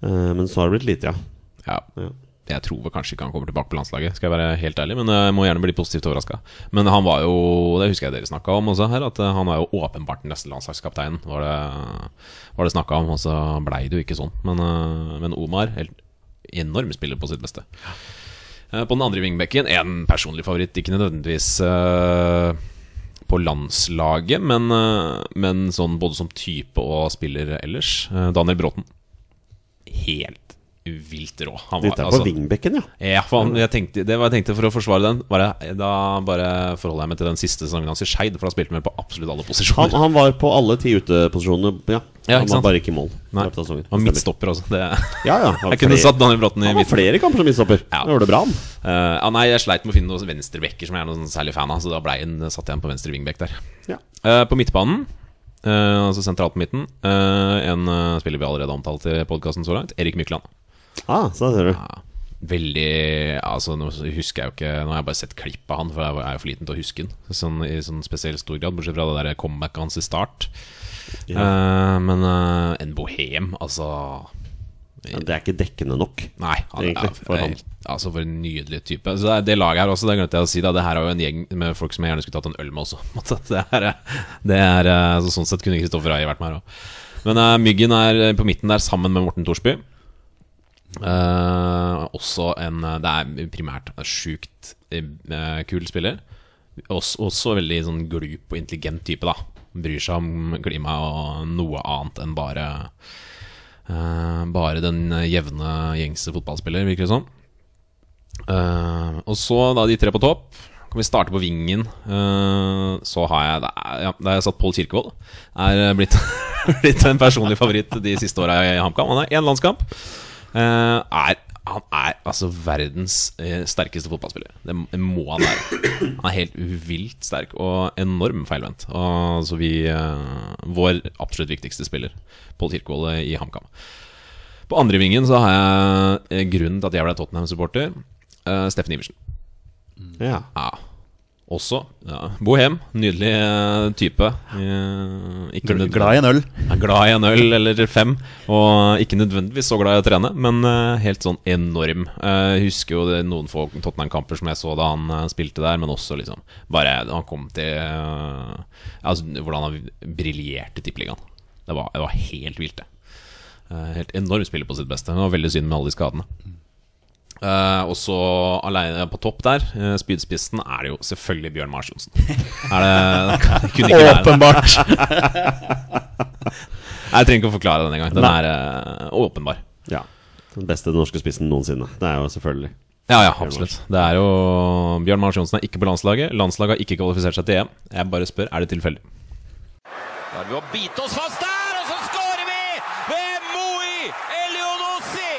Eh, men så har det blitt lite, ja. Ja. ja. Jeg tror vel kanskje ikke han kommer tilbake på landslaget, skal jeg være helt ærlig. Men jeg må gjerne bli positivt overraska. Men han var jo, det husker jeg dere snakka om også her, at han er jo åpenbart den neste landslagskapteinen, var det, var det snakka om. Og så blei det jo ikke sånn. Men, eh, men Omar, helt enorm spiller på sitt beste. Eh, På den andre wingbacken, en personlig favoritt, ikke nødvendigvis eh, på landslaget, men, eh, men sånn både som type og spiller ellers. Eh, Daniel Bråten. Helt vilt rå. Han Dette er på altså- wingbekken, ja. ja, han, jeg tenkte, det var jeg tenkte for å forsvare den. Bare, da bare forholder jeg meg til den siste sesongen hans i Skeid, for da spilte han på absolutt alle Han, posisjoner. han var på alle ti uteposisjonene. Ja. Ja, han var bare ikke i mål. Nei. Og midtstopper også. Det, Ja, ja. var (laughs) jeg kunne flere- satt Daniel Bråten i var midten. flere kamper som midtstopper. Ja. Han gjorde det bra, han. Uh, ja, nei, jeg sleit med å finne noen venstrebacker som jeg er noen sånn særlig fan av, så da ble jeg, satt jeg en på venstre vingbekk der. Ja. Uh, på midtbanen, uh, altså sentralt på midten, en spiller vi allerede har omtalt i podkasten så langt, Erik Mykland. Ah, så ser du. Ja, veldig Altså Nå husker jeg jo ikke Nå har jeg bare sett klipp av han, for jeg er jo for liten til å huske han sånn, i sånn spesielt stor grad. Bortsett fra det der comebacket hans i start. Eh, men uh, en bohem, altså Ja, det er ikke dekkende nok. Nei, han, Egentlig, ja, for han. Altså for en nydelig type. Så det, det laget her også, det glemte jeg å si. Da. Det her er jo en gjeng med folk som jeg gjerne skulle tatt en øl med også. (laughs) Det er, det er, eh, så sånn sett kunne Kristoffer Aie vært med her òg. Men uh, Myggen er på midten der sammen med Morten Thorsby. Eh, også en eh, Det er primært en sjukt eh, kul spiller. Også, også veldig sånn glup og intelligent type, da. Bryr seg om klima og noe annet enn bare uh, Bare den jevne, gjengse fotballspiller, virker det som. Uh, og så da de tre på topp. Kan vi starte på vingen? Uh, så har jeg Da ja, jeg satt Pål Kirkevold. Er blitt, (laughs) blitt en personlig favoritt de siste åra i HamKam. Han har én landskamp. Er, han er altså verdens eh, sterkeste fotballspiller. Det, må han være. Han er helt vilt sterk og enorm feilvendt. Og så vi eh, Vår absolutt viktigste spiller, Pål Kirkvold i HamKam. På andre vingen så har jeg eh, grunnen til at jeg ble Tottenham-supporter. Uh, Steffen Iversen. Ja. Ja. Også ja. bohem. Nydelig eh, type. Ikke Glad i en øl. Ja, glad i en øl eller fem, og ikke nødvendigvis så glad i å trene, men eh, helt sånn enorm. Jeg husker jo det, noen få Tottenham-kamper som jeg så da han spilte der, men også liksom bare han kom til Altså hvordan han briljerte i Tippeligaen. Det var, det var helt vilt, det. Helt enorm spiller på sitt beste. Det var veldig synd med alle de skadene. Eh, og så alene på topp der, uh, spydspissen, er det jo selvfølgelig Bjørn Mars Johnsen. Er det, (laughs) det kunne ikke være det. Åpenbart. (laughs) Jeg trenger ikke å forklare den engang. Den Nei. er uh, åpenbar. ja. Den beste norske spissen noensinne. Det er jo selvfølgelig. Ja, ja, absolutt. Det er jo Bjørn Mars Johnsen er ikke på landslaget. Landslaget har ikke kvalifisert seg til EM. Jeg bare spør, er det tilfeldig? Da er vi å bite oss fast der, og så skårer vi ved Moi Elionossi!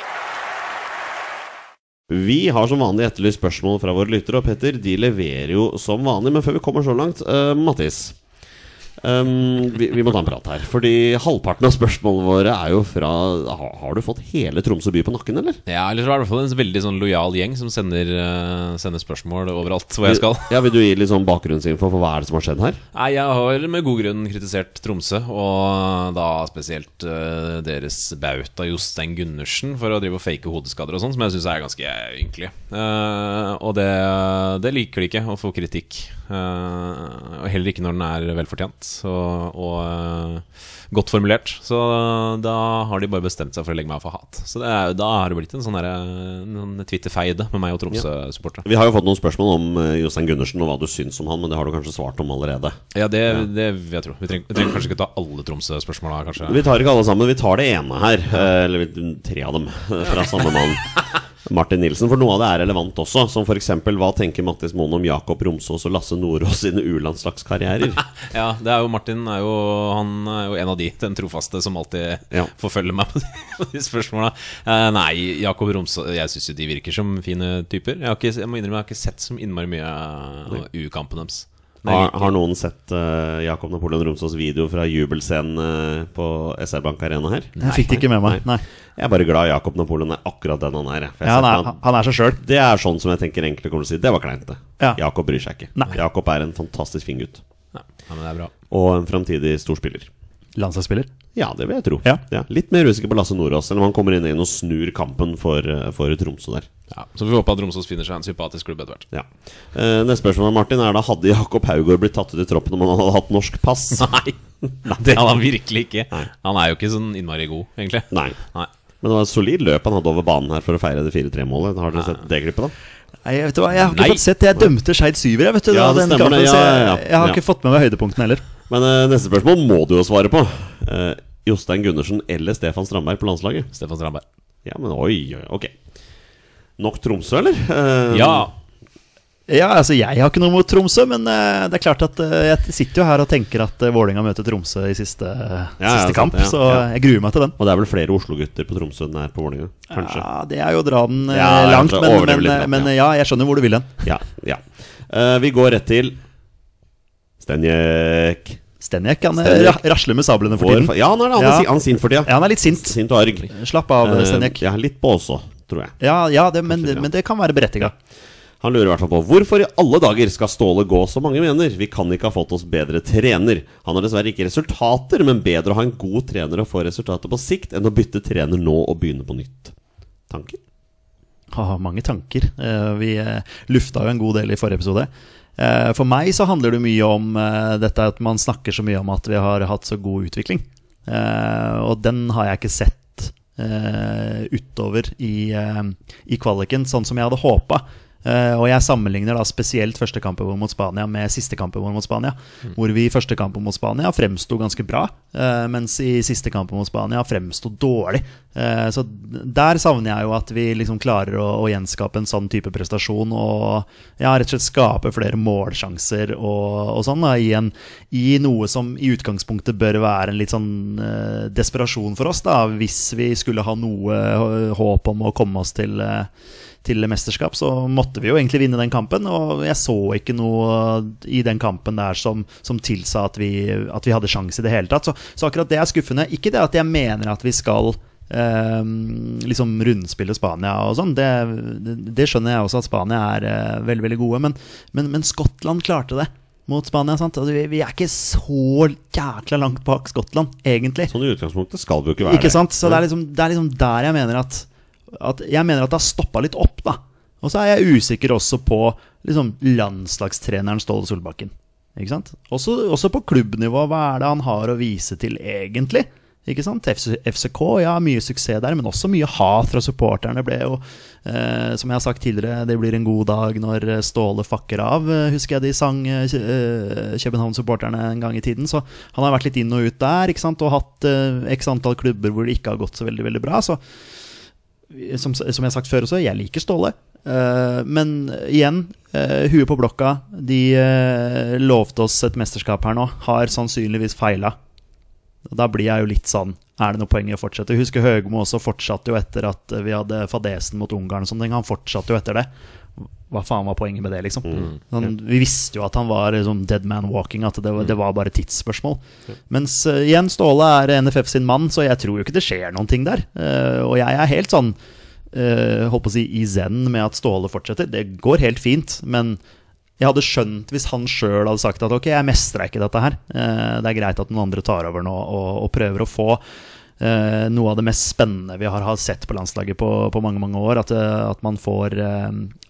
Vi har som vanlig etterlyst spørsmål fra våre lyttere, og Petter, de leverer jo som vanlig. Men før vi kommer så langt, uh, Mattis. Um, vi, vi må ta en prat her. Fordi halvparten av spørsmålene våre er jo fra Har, har du fått hele Tromsø by på nakken, eller? Ja, eller så er det i hvert fall en veldig sånn lojal gjeng som sender, uh, sender spørsmål overalt hvor jeg skal. Ja, Vil du gi litt sånn bakgrunnsinfo for hva er det som har skjedd her? Nei, jeg har med god grunn kritisert Tromsø, og da spesielt uh, deres bauta Jostein Gundersen for å drive og fake hodeskader og sånn, som jeg syns er ganske ynkelig. Uh, og det, det liker de ikke, å få kritikk. Eh, og heller ikke når den er velfortjent og, og eh, godt formulert. Så da har de bare bestemt seg for å legge meg av for hat. Så det er, da har det blitt en sånn en Twitter-feide med meg og Tromsø-supportere. Vi har jo fått noen spørsmål om Jostein Gundersen og hva du syns om han, men det har du kanskje svart om allerede. Ja, det, det vil jeg tro. Vi trenger, vi trenger kanskje ikke ta alle Tromsø-spørsmåla, kanskje. Vi tar ikke alle sammen, vi tar det ene her. eh, Eller tre av dem, eh, fra samme mann. (laughs) Martin Nilsen. For noe av det er relevant også. Som f.eks.: Hva tenker Mattis Moen om Jakob Romsås og Lasse Nordås sine U-landslagskarrierer? (laughs) Ja, det er jo Martin er jo, Han er jo en av de, den trofaste, som alltid Ja. forfølger meg på de, (laughs) på de spørsmåla. Uh, nei, Jakob Romsås Jeg syns jo de virker som fine typer. Jeg, har ikke, jeg må innrømme jeg har ikke sett så innmari mye av U-kampen deres. Nei, Har, har noen sett uh, Jakob Napoleon Romsås video fra jubelscenen uh, på SR Bank Arena her? Jeg fikk det ikke med meg. Nei. Jeg er bare glad Jakob Napoleon er akkurat den han er. For jeg Ja, han, er, han- han er seg sjøl. Det er sånn som jeg tenker egentlig kommer til å si. Det var kleint, det. Ja. Jakob bryr seg ikke. Nei. Jakob er en fantastisk fin gutt. ja, ja, men det er bra. Og en framtidig storspiller. Landslagsspiller. Ja, det vil jeg tro. Ja. Litt mer usikker på Lasse Nordås, selv om han kommer inn igjen og snur kampen for, for Tromsø der. Ja, så vi håper at Romsås finner seg en sympatisk klubb etter hvert. Ja. Eh, neste spørsmål Martin er da Hadde Jakob Haugård blitt tatt ut i troppen om han hadde hatt norsk pass? (laughs) Nei, det hadde han virkelig ikke. Han er jo ikke sånn innmari god, egentlig. Nei. Nei. Men det var et solid løp han hadde over banen her for å feire det 4-3-målet. Har dere sett det klippet, da? Nei, vet du hva, Jeg har ikke Nei. fått sett det. Jeg dømte Skeid syver. Jeg, vet du, Ja, da, det den stemmer kampen, det. Ja, ja, ja. jeg har Ja. ikke fått med meg høydepunktene heller. Men uh, neste spørsmål må du jo svare på. Uh, Jostein Gundersen eller Stefan Strandberg på landslaget? Stefan Strandberg. Ja, men oi, oi, ok. Nok Tromsø, eller? Uh, Ja, Ja, altså Jeg har ikke noe mot Tromsø, men uh, det er klart at uh, jeg sitter jo her og tenker at uh, Vålerenga møter Tromsø i siste, ja, siste sant, kamp, ja, så ja. jeg gruer meg til den. Og det er vel flere Oslo-gutter på Tromsø enn det er på Vålerenga? Kanskje? Ja, Det er jo å dra den Ja, langt, men, men, eh, men ja. ja, jeg skjønner hvor du vil hen. Ja. ja. Eh, vi går rett til Stenjek. Stenjek han eh, ra- rasler med sablene for tiden. ja, han er, han er, Ja. han er sint for tida. Ja, han er litt sint. Sint og arg. Slapp av, uh, Stenjek. Ja, litt på også, tror jeg. Ja, ja det, men, men det kan være berettiga. Han lurer i hvert fall på hvorfor i alle dager skal Ståle gå som mange mener. Vi kan ikke ha fått oss bedre trener. Han har dessverre ikke resultater, men bedre å ha en god trener og få resultater på sikt enn å bytte trener nå og begynne på nytt. Tanker? Ha, mange tanker. Eh, Vi eh, lufta jo en god del i forrige episode. Eh, For meg så handler det mye om eh, dette at man snakker så mye om at vi har hatt så god utvikling. Eh, Og den har jeg ikke sett utover i, i kvaliken, sånn som jeg hadde håpa. Eh, og jeg sammenligner da spesielt første kampen vår mot Spania med siste kampen vår mot Spania. Hvor vi i første kampen mot Spania fremsto ganske bra, eh, mens i siste kampen mot Spania fremsto dårlig. Eh, så der savner jeg jo at vi liksom klarer å, å gjenskape en sånn type prestasjon. Og ja, rett og slett skape flere målsjanser og, og sånn da, i, en, i noe som i utgangspunktet bør være en litt sånn eh, desperasjon for oss, da, hvis vi skulle ha noe håp om å komme oss til eh, til mesterskap, så måtte vi jo egentlig vinne den kampen. Og jeg så ikke noe i den kampen der som, som tilsa at vi, at vi hadde sjanse i det hele tatt. Så, så akkurat det er skuffende. Ikke det at jeg mener at vi skal eh, liksom rundspille Spania og sånn. Det, det, det skjønner jeg også at Spania er eh, veldig, veldig gode. Men, men, men Skottland klarte det mot Spania. Sant? Og vi, vi er ikke så jækla langt bak Skottland, egentlig. Sånn i utgangspunktet skal vi jo ikke være Ikke sant? Så det er liksom, det er liksom der jeg mener at, at Jeg mener at det har stoppa litt opp, da. Og så er jeg usikker også på liksom, landslagstreneren Ståle Solbakken. Ikke sant? Også, også på klubbnivå, hva er det han har å vise til egentlig? Ikke sant? FCK, ja, mye suksess der, men også mye hat fra supporterne. ble jo, eh, som jeg har sagt tidligere, det blir en god dag når eh, Ståle fakker av. eh, Husker jeg de sang eh, eh, København-supporterne en gang i tiden. Så han har vært litt inn og ut der, ikke sant? og hatt eh, x antall klubber hvor det ikke har gått så veldig, veldig bra. Så som, som jeg har sagt før også, jeg liker Ståle. Uh, men igjen, uh, huet på blokka. De uh, lovte oss et mesterskap her nå. Har sannsynligvis feila. Da blir jeg jo litt sånn Er det noe poeng i å fortsette? Husker Høgmo også fortsatte jo etter at vi hadde fadesen mot Ungarn. Han fortsatte jo etter det. Hva faen var poenget med det, liksom? Sånn, vi visste jo at han var liksom dead man walking, at det, var- det var bare tidsspørsmål. Mens uh, igjen, Ståle er NFF sin mann, så jeg tror jo ikke det skjer noen ting der. Uh, og jeg er helt sånn uh, holdt på å si i zen med at Ståle fortsetter. Det går helt fint, men jeg hadde skjønt hvis han sjøl hadde sagt at ok, jeg mestra ikke dette her. Det er greit at noen andre tar over nå og, og prøver å få Uh, noe av det mest spennende vi har, har sett på landslaget på, på mange mange år. At, at man får eh,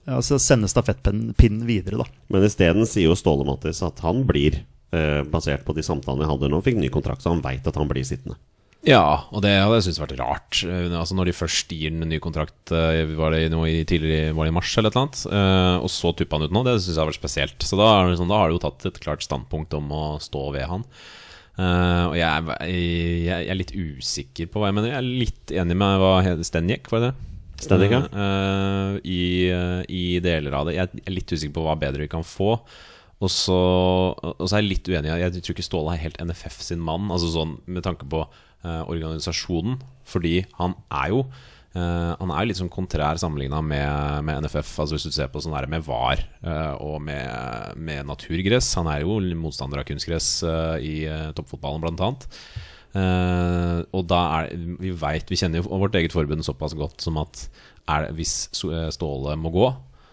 altså sende stafettpinnen videre, da. Men isteden sier jo Ståle Mattis at han blir, eh, basert på de samtalene vi hadde nå, fikk ny kontrakt, så han veit at han blir sittende. Ja, og det hadde jeg syntes vært rart. Eh, Altså Når de først gir en ny kontrakt, eh, var det noe i tidligere Var det i mars eller et eller annet, eh, og så tuppa han ut nå, det syns jeg har vært spesielt. Så da, liksom, det sånn, da har de jo tatt et klart standpunkt om å stå ved han. Uh, og jeg, er- jeg, jeg er litt usikker på hva jeg mener. Jeg er litt enig med hva Stenjek, var det det? Stenjek, ja. Eh, i, eh, I deler av det. Jeg er litt usikker på hva bedre vi kan få. Og så, og så er jeg litt uenig. Jeg tror ikke Ståle er helt NFF sin mann, Altså sånn med tanke på uh, organisasjonen. Fordi han er jo Uh, Han er litt sånn kontrær sammenligna med, med NFF. Altså Hvis du ser på sånn her med VAR uh, og med, med naturgress. Han er jo motstander av kunstgress uh, i uh, toppfotballen, blant annet. Eh, og da er Vi vet, vi kjenner jo vårt eget forbund såpass godt som at er hvis eh, Ståle må gå,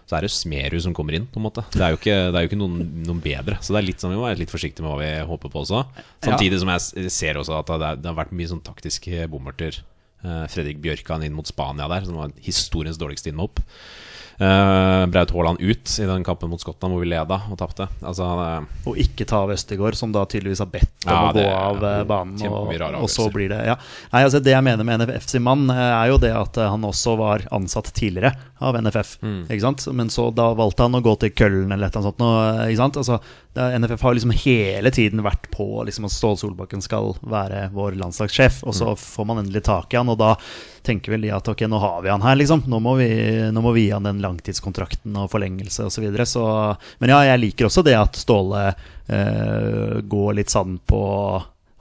så er det Smerud som kommer inn. på en måte Det er jo ikke, det er jo ikke noen, noen bedre. Så det er litt sånn, vi må være litt forsiktige med hva vi håper på også. Samtidig som jeg ser også at det, det har vært mye sånn taktiske bommerter. Eh, Fredrik Bjørkan inn mot Spania der, som var historiens dårligste innhopp. Uh, Braut Haaland ut i den kampen mot Skottland hvor vi leda og tapte. Altså, er- Og ikke ta av Østegård, som da tydeligvis har bedt om Ja, å gå av eh, banen. Og, og så blir det ja. Nei, altså Det jeg mener med NFF sin mann, eh, er jo det at eh, han også var ansatt tidligere av NFF. Mm. Men så da valgte han å gå til Køllen eller et eller annet sånt. Eh, ikke sant? Altså, NFF har liksom hele tiden vært på liksom, at Ståle Solbakken skal være vår landslagssjef. Og Mm. så får man endelig tak i han, og da tenker vel de at ok, nå har vi han her, liksom. Nå må vi, nå må vi gi han den langtidskontrakten og forlengelse osv. Så videre. så, men ja, jeg liker også det at Ståle eh, går litt sand på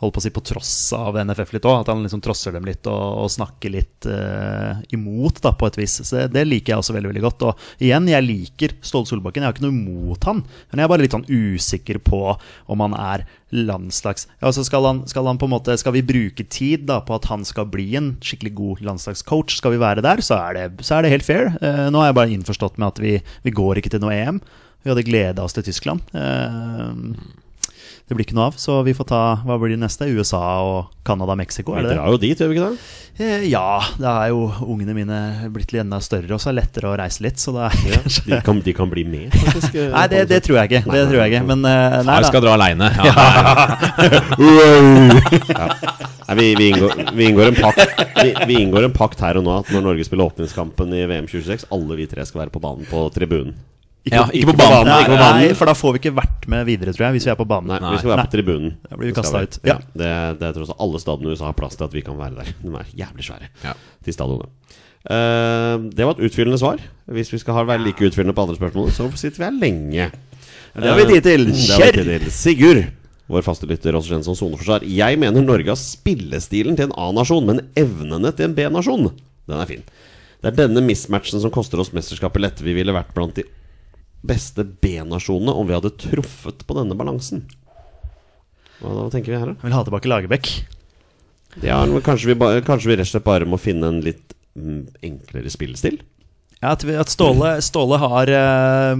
holdt på å si på tross av NFF litt òg. At han liksom trosser dem litt og, og snakker litt uh, imot, da, på et vis. Så det, det liker jeg også veldig veldig godt. Og igjen, jeg liker Ståle Solbakken. Jeg har ikke noe imot han. Men jeg er bare litt sånn usikker på om han er landslags... Ja, altså skal, han, skal han på en måte Skal vi bruke tid da på at han skal bli en skikkelig god landslagscoach? Skal vi være der, så er det, så er det helt fair. Uh, nå er jeg bare innforstått med at vi, vi går ikke til noe EM. Vi hadde gleda oss til Tyskland. Eh, det blir ikke noe av, så vi får ta Hva blir det neste? USA og Canada, Mexico? Vi Er det det? drar jo dit, gjør vi ikke det? Eh, Ja, det er jo ungene mine blitt litt enda større, og så er det lettere å reise litt. Så det er kanskje De kan, de kan bli med, faktisk. eh, (laughs) Nei, det, det tror jeg ikke. Det tror jeg ikke. Men uh, nei, skal dra aleine. (laughs) (laughs) Ja, Nei, vi, vi, vi, inngår en pakt, vi, vi inngår en pakt her og nå at når Norge spiller åpningskampen i VM 26, alle vi tre skal være på banen på tribunen. Ja, ikke på banen. Nei, ikke på banen. nei, for da får vi ikke vært med videre, tror jeg, hvis vi er på banen. Nei, vi skal være på tribunen. Da blir vi ut. Ja. Ja. Det, det er tross alt alle stadene i USA har plass til at vi kan være der. De er jævlig svære Ja. til stadionene. Uh, det var et utfyllende svar. Hvis vi skal ha, være like utfyllende på andre spørsmål, så sitter vi her lenge. Det har vi tid til. Til. Sigurd, vår faste lytter, også kjent som soneforsvar. Jeg mener Norge har spillestilen til en A-nasjon, men evnene til en B-nasjon. Den er fin. Det er denne mismatchen som koster oss mesterskapet lett. Vi ville vært blant de beste B-nasjonene om vi hadde truffet på denne balansen. Hva, hva tenker vi her, da? Jeg vil ha tilbake Lagerbäck. Ja, kanskje, vi kanskje vi rett og slett bare må finne en litt mm, enklere spillestil? Ja, at, vi, at Ståle, Ståle har eh,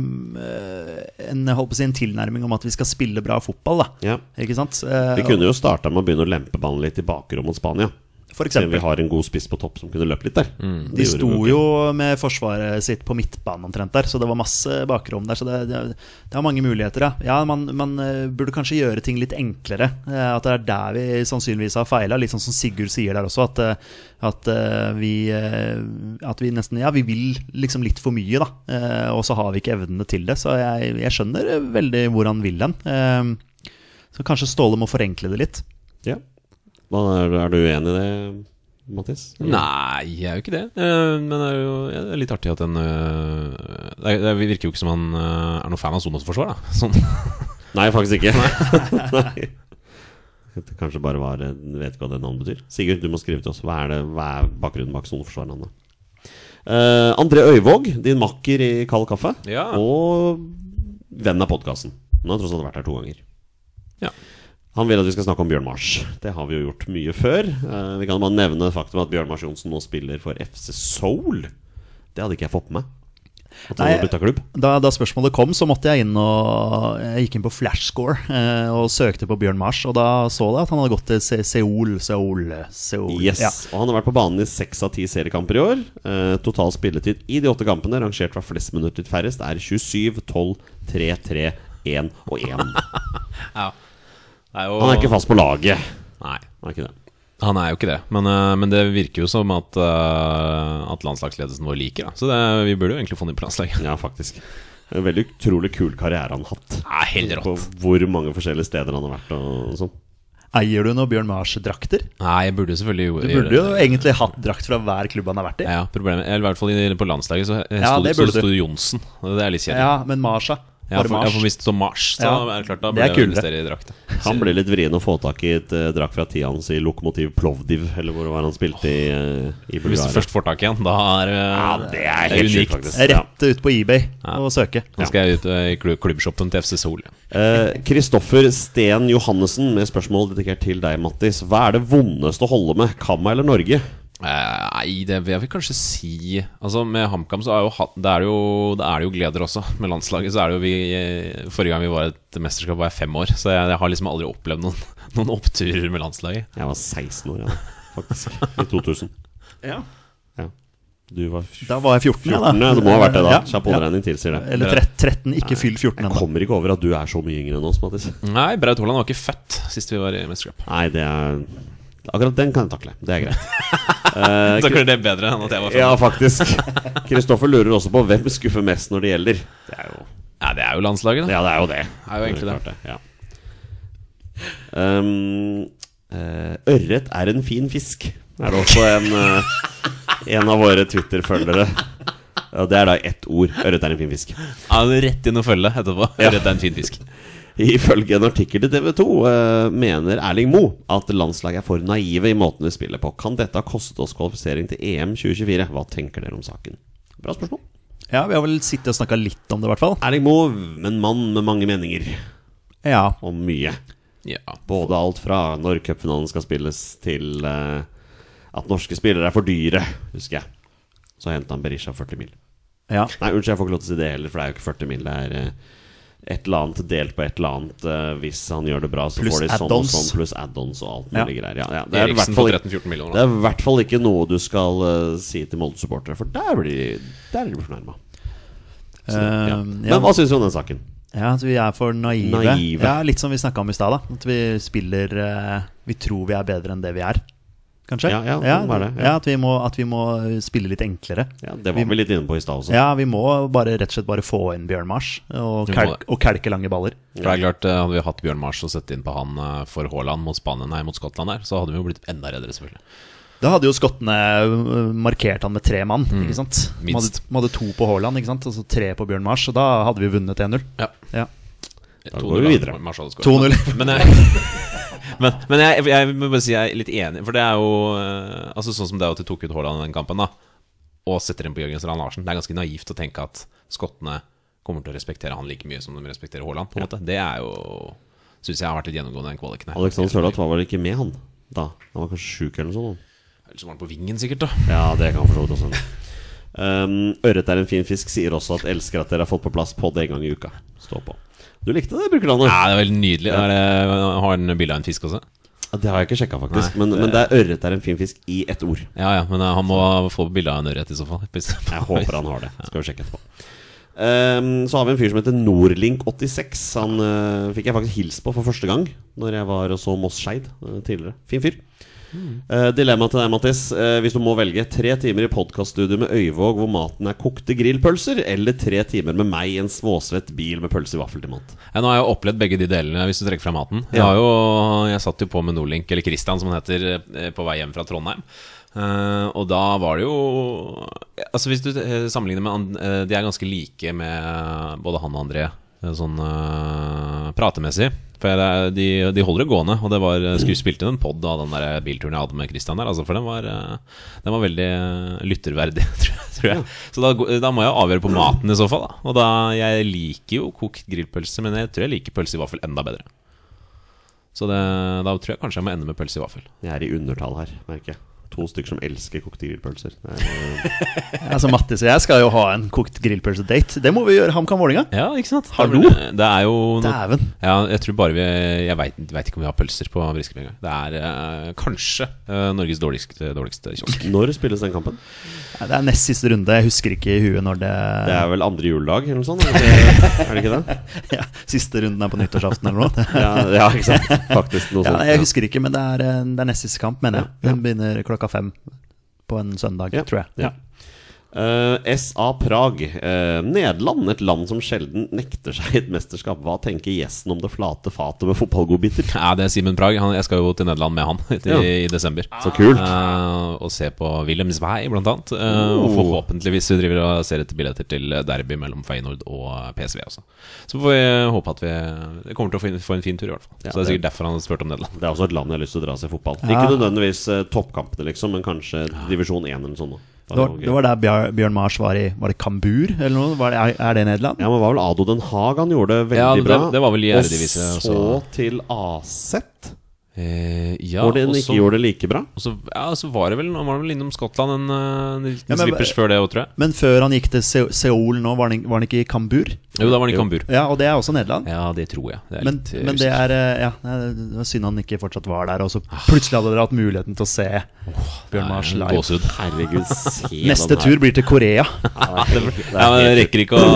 en, si, en tilnærming om at vi skal spille bra fotball. Da. Ja. Ikke sant? Eh, Vi kunne jo starta med å begynne å lempe ballen litt i bakrommet mot Spania. For Siden vi har en god spiss på topp som kunne løpt litt der. De sto jo med forsvaret sitt på midtbanen omtrent der, så det var masse bakrom der. Så det, det, det har mange muligheter, ja. ja man, man eh, burde kanskje gjøre ting litt enklere. Eh, At det er der vi sannsynligvis har feila. Litt sånn som Sigurd sier der også, at, eh, at vi At vi nesten Ja, vi vil liksom litt for mye, da. Og så har vi ikke evnene til det. Så jeg, jeg skjønner veldig hvor han vil hen. Så kanskje Ståle må forenkle det litt. Ja. Hva, er, er du uenig i det, Mattis? Nei, jeg er jo ikke det. Eh, Men det er jo ja, det er litt artig at den eh, Det er- det virker jo ikke som han eh, er noen fan av sonosforsvar, da. (laughs) Sånn. Nei, faktisk ikke. Nei. (laughs) Det kanskje bare var Vet ikke hva det navnet betyr. Sigurd, du må skrive til oss. Hva er, det, hva er bakgrunnen bak soneforsvarerne? Uh, André Øyvåg, din makker i Kald kaffe, Ja. og venn av podkasten. Hun har tross alt vært her to ganger. Ja. Han vil at vi skal snakke om Bjørn Mars. Det har vi jo gjort mye før. Eh, vi kan bare nevne faktum at Bjørn Mars Johnsen nå spiller for FC Soul. Det hadde ikke jeg fått med meg. Nei. Da, da spørsmålet kom, så måtte jeg inn og Jeg gikk inn på Flashscore eh, og søkte på Bjørn Mars, og da så jeg at han hadde gått til Se Seoul, Seoul, Seoul. Yes, Ja. og han har vært på banen i seks av ti seriekamper i år. Eh, total spilletid i de åtte kampene, rangert fra flest minutter til færrest, er 27, 12, 3, 3, 1 og 1. (laughs) Ja. Det er jo, Han er ikke fast på laget. Nei, Han er ikke det. han er jo ikke det. Men, eh, men det virker jo som at, eh, at landslagsledelsen vår liker. Da. Så det, vi burde jo egentlig få ham inn på landslaget. Ja, faktisk. En veldig utrolig kul karriere han har hatt. Ja, helt På hvor mange forskjellige steder han har vært og sånn. Eier du noen Bjørn Mars-drakter? Nei, jeg burde selvfølgelig jo Du burde jo egentlig hatt drakt fra hver klubb han har vært i. Ja, problemet Eller i hvert fall på landslaget så sto, Ja, det så det. Johnsen. Det er litt kjedelig. Ja, men Mars, ja. Ja, for, ja, Mars. for hvis det står Mars, så Ja, er det klart da det er burde jeg kulere. investere i drakt. Han ble litt vrien å få tak i et uh, drakt fra tida hans i Lokomotiv Plovdiv, eller hvor var han spilte i, uh, i Hvis du først får tak i han, da er uh, Ja, det er helt sjukt, faktisk. Rett ut på eBay og søke. Nå skal jeg ut uh, i klubb, klubbshoppen til FC Sol. Eh, Kristoffer Sten Johannessen med spørsmål dedikert til deg, Mattis. Hva er det vondeste å holde med, Kamma eller Norge? Eh, Nei, det vil jeg vil kanskje si Altså Med HamKam så er jo, det er jo, det er det jo gleder også. (laughs) Med landslaget så er det jo vi eh, Forrige gang vi var et mesterskap, var jeg fem år. Så jeg, jeg har liksom aldri opplevd noen, (laughs) noen oppturer med landslaget. Jeg var 16 år, ja, faktisk. I 2000. Ja. Ja. Du var Da var jeg 14, ja, 14, da. ja. Det må ha vært det, da. Ja, Kjappholdregning tilsier det. Eller 13, ikke fyll 14 Jeg kommer ikke over at du er så mye yngre enn oss, Mattis. Nei, Braut Haaland var ikke født sist vi var i mesterskap. Nei, det er Akkurat den kan jeg takle. Det er greit. (laughs) Uh, Takler det bedre enn at jeg var født. ja, faktisk. Kristoffer lurer også på hvem skuffer mest når det gjelder. Det er jo Ja, det er jo landslaget, da. Ja, det er jo det. det er jo egentlig det. klart Ja. Um, uh, ørret er en fin fisk, er det også en, uh, en av våre Twitter-følgere. Ja, det er da ett ord. Ørret er en fin fisk. Ja, Rett inn og følge etterpå. Ørret er en fin fisk. Ifølge en artikkel til TV 2 eh, mener Erling Moe at landslaget er for naive i måten vi spiller på. Kan dette ha kostet oss kvalifisering til EM 2024? Hva tenker dere om saken? Bra spørsmål. Ja, vi har vel sittet og snakka litt om det, i hvert fall. Erling Moe, en mann med mange meninger Ja. om mye. Ja. Både alt fra når cupfinalen skal spilles, til uh, at norske spillere er for dyre, husker jeg. Så henta han Berisha 40 mil. ja. Nei, unnskyld, jeg får ikke lov til å si det heller, for det er jo ikke 40 mil. Det er eh, et eller annet delt på et eller annet. uh, hvis han gjør det bra, så Pluss får de sånn og sånn, pluss add-ons og alt Ja. mulig greier. Ja, ja. Det, er i hvert fall ikke, 13-14 millioner. det er i hvert fall ikke noe du skal uh, si til Molde-supportere, for der blir de, der blir fornærma. Ja. Eh, Men ja. hva syns du om den saken? Ja, at vi er for naive. Naive. Ja, Litt som vi snakka om i stad. At vi spiller Vi tror vi er bedre enn det vi er. Kanskje? Ja, ja, er det, ja. ja. at, vi må, at vi må spille litt enklere. Ja, Det var vi litt inne på i stad også. Ja, vi må bare rett og slett bare få inn Bjørn Mars og, Vi det. og kelke lange baller. For det er klart, eh, Hadde vi hatt Bjørn Mars og sett inn på han eh, for Haaland mot Spanien, nei, mot Skottland der, så hadde vi jo blitt enda reddere, selvfølgelig. Da hadde jo skottene øh, markert han med tre mann. ikke sant? De hadde, minst. hadde to på Haaland ikke sant? og så tre på Bjørn Mars. Og da hadde vi vunnet 1-0. Ja. Ja. Da går vi videre. Mars hadde skåret. 2-0. Men, (laughs) men, men jeg, jeg må bare si jeg er litt enig, for det er jo eh, Altså Sånn som det er at de tok ut Haaland i den kampen, da og setter inn på Jørgen Strand Larsen. Det er ganske naivt å tenke at skottene kommer til å respektere han like mye som de respekterer Haaland. På en måte Det er jo Syns jeg har vært litt gjennomgående den kvaliken. her. Alexander Sørloth var vel ikke med, han da? Han var kanskje sjuk eller noe sånt? Eller så var han på vingen, sikkert. da Ja, det kan for så vidt også. (laughs) Um, Ørret er en fin fisk sier også at elsker at dere har fått på plass pod en gang i uka. Stå på. Du likte det, brukerlandet? Ja, det er veldig nydelig. Er det, har han bilde av en fisk også? Ja, Det har jeg ikke sjekka, faktisk. Men, det- men det er ørret er en fin fisk i ett ord. Ja, ja, men eh, han må få bilde av en ørret i så fall. Jeg håper han har det. Skal vi sjekke etterpå. Um, så har vi en fyr som heter Nordlink86. Han uh, fikk jeg faktisk hilst på for første gang Når jeg var og så Moss Skeid uh, tidligere. Fin fyr. Uh, dilemma til deg, Mattis. Uh, hvis du må velge tre timer i podkaststudio med Øyvåg hvor maten er kokte grillpølser, eller tre timer med meg i en småsvett bil med pølse i vaffel til mat. Ja, nå har jeg jo opplevd begge de delene, hvis du trekker fra maten. Jeg, Ja. har jo, jeg satt jo på med Nordlink, eller Christian som han heter, eh, på vei hjem fra Trondheim. Uh, og da var det jo Altså Hvis du sammenligner med De er ganske like med både han og André, sånn pratemessig. For det er- de, de holder det gående. Og det var eh, skulle spilt inn en pod av den der bilturen jeg hadde med Christian der. Altså, for den var, eh, den var veldig eh, lytterverdig, (laughs) tror jeg. Så da, da må jeg avgjøre på maten i så fall. Da. Og da Jeg liker jo kokt grillpølse, men jeg tror jeg liker pølse i vaffel enda bedre. Så det, da tror jeg kanskje jeg må ende med pølse i vaffel. Jeg er i undertall her, merker jeg. To stykker som elsker kokte grillpølser. (laughs) Altså, Mattis og jeg skal jo ha en kokt grillpølse-date. Det må vi gjøre. HamKam Vålinga. Ja, ikke sant? Hallo? Det, det er jo noe, Dæven. ja, Jeg tror bare vi Jeg veit ikke om vi har pølser på Briskeby engang. Det er uh, kanskje uh, Norges dårligste, dårligste kiosk. når spilles den kampen? Ja, Det er nest siste runde. Jeg husker ikke i huet når det, Det er vel andre juledag eller noe sånt? Er det ikke, er det, ikke det? (laughs) ja, Siste runden er på nyttårsaften eller noe. (laughs) Ja, ja, ikke sant? Faktisk noe sånt. Ja, jeg husker ikke, men det er, eh, det er nest siste kamp, mener jeg. Den begynner klokka fem på en søndag, Ja, tror jeg. ja. Eh, SA Prag. Uh, Nederland, et land som sjelden nekter seg et mesterskap. Hva tenker gjesten om det flate fatet med fotballgodbiter? (laughs) Ja, det er Simen Prag. Han, jeg skal jo til Nederland med han i, Ja. i desember. Så kult. uh, og se på Willems vei, blant annet. Eh, Og Oh. forhåpentligvis vi driver og ser etter billetter til derby mellom Feyenoord og PSV også. Så får vi håpe at vi kommer til å få, en- få en fin tur, i hvert fall. Ja, så det er det- sikkert derfor han har spurt om Nederland. Det er også et land jeg har lyst til å dra og se fotball. Ja. Ikke nødvendigvis toppkampene, liksom, men kanskje divisjon 1 eller noe sånt. Det var, det var der Bjørn, Bjørn Mars var i Var det Kambur, eller noe? Var det, er, det Nederland? Ja, men var vel Ado Den Haag han gjorde det veldig Ja, det- bra. det var vel i Og så også. til AZ, Eh, ja, hvor den ikke gjorde det like bra. Og så, ja, så var det vel Han var vel innom Skottland en, eh, en liten Ja, men- slippers før det òg, tror jeg. Men før han gikk til Seoul nå, var han, var han ikke i Kambur? Jo, da var han i Kambur. Ja, og det er også Nederland. Ja, det tror jeg. Det er Men, litt, eh, men det er eh, Ja, det var synd han ikke fortsatt var der. Og så plutselig hadde dere hatt muligheten til å se Bjørn Mars live. Herregud, se (laughs) Neste tur blir til Korea. (laughs) Ja, det er Ja, men det rekker ikke å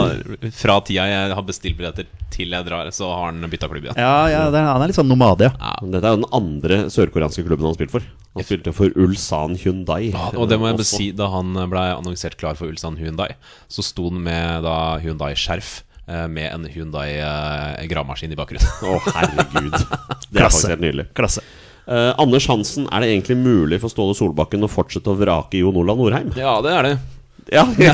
Fra tida jeg har bestilt billetter til jeg drar, så har han bytta klubb igjen. Ja, ja det, han er litt sånn nomade, ja. Ja. Dette er jo den andre sørkoreanske klubben han har spilt for. Han spilte for Ulsan Hyundai. Ja, Og det må jeg besi Også. si Da han ble annonsert klar for Ulsan Hyundai, så sto han med da Hyundai-skjerf med en Hyundai-gravemaskin i bakgrunnen. (laughs) Å, herregud. Det er Klasse. faktisk helt nydelig. Klasse. Uh, Anders Hansen, er det egentlig mulig for Ståle Solbakken å fortsette å vrake Jon Olav Norheim? ja, det er det. Ja, (laughs) det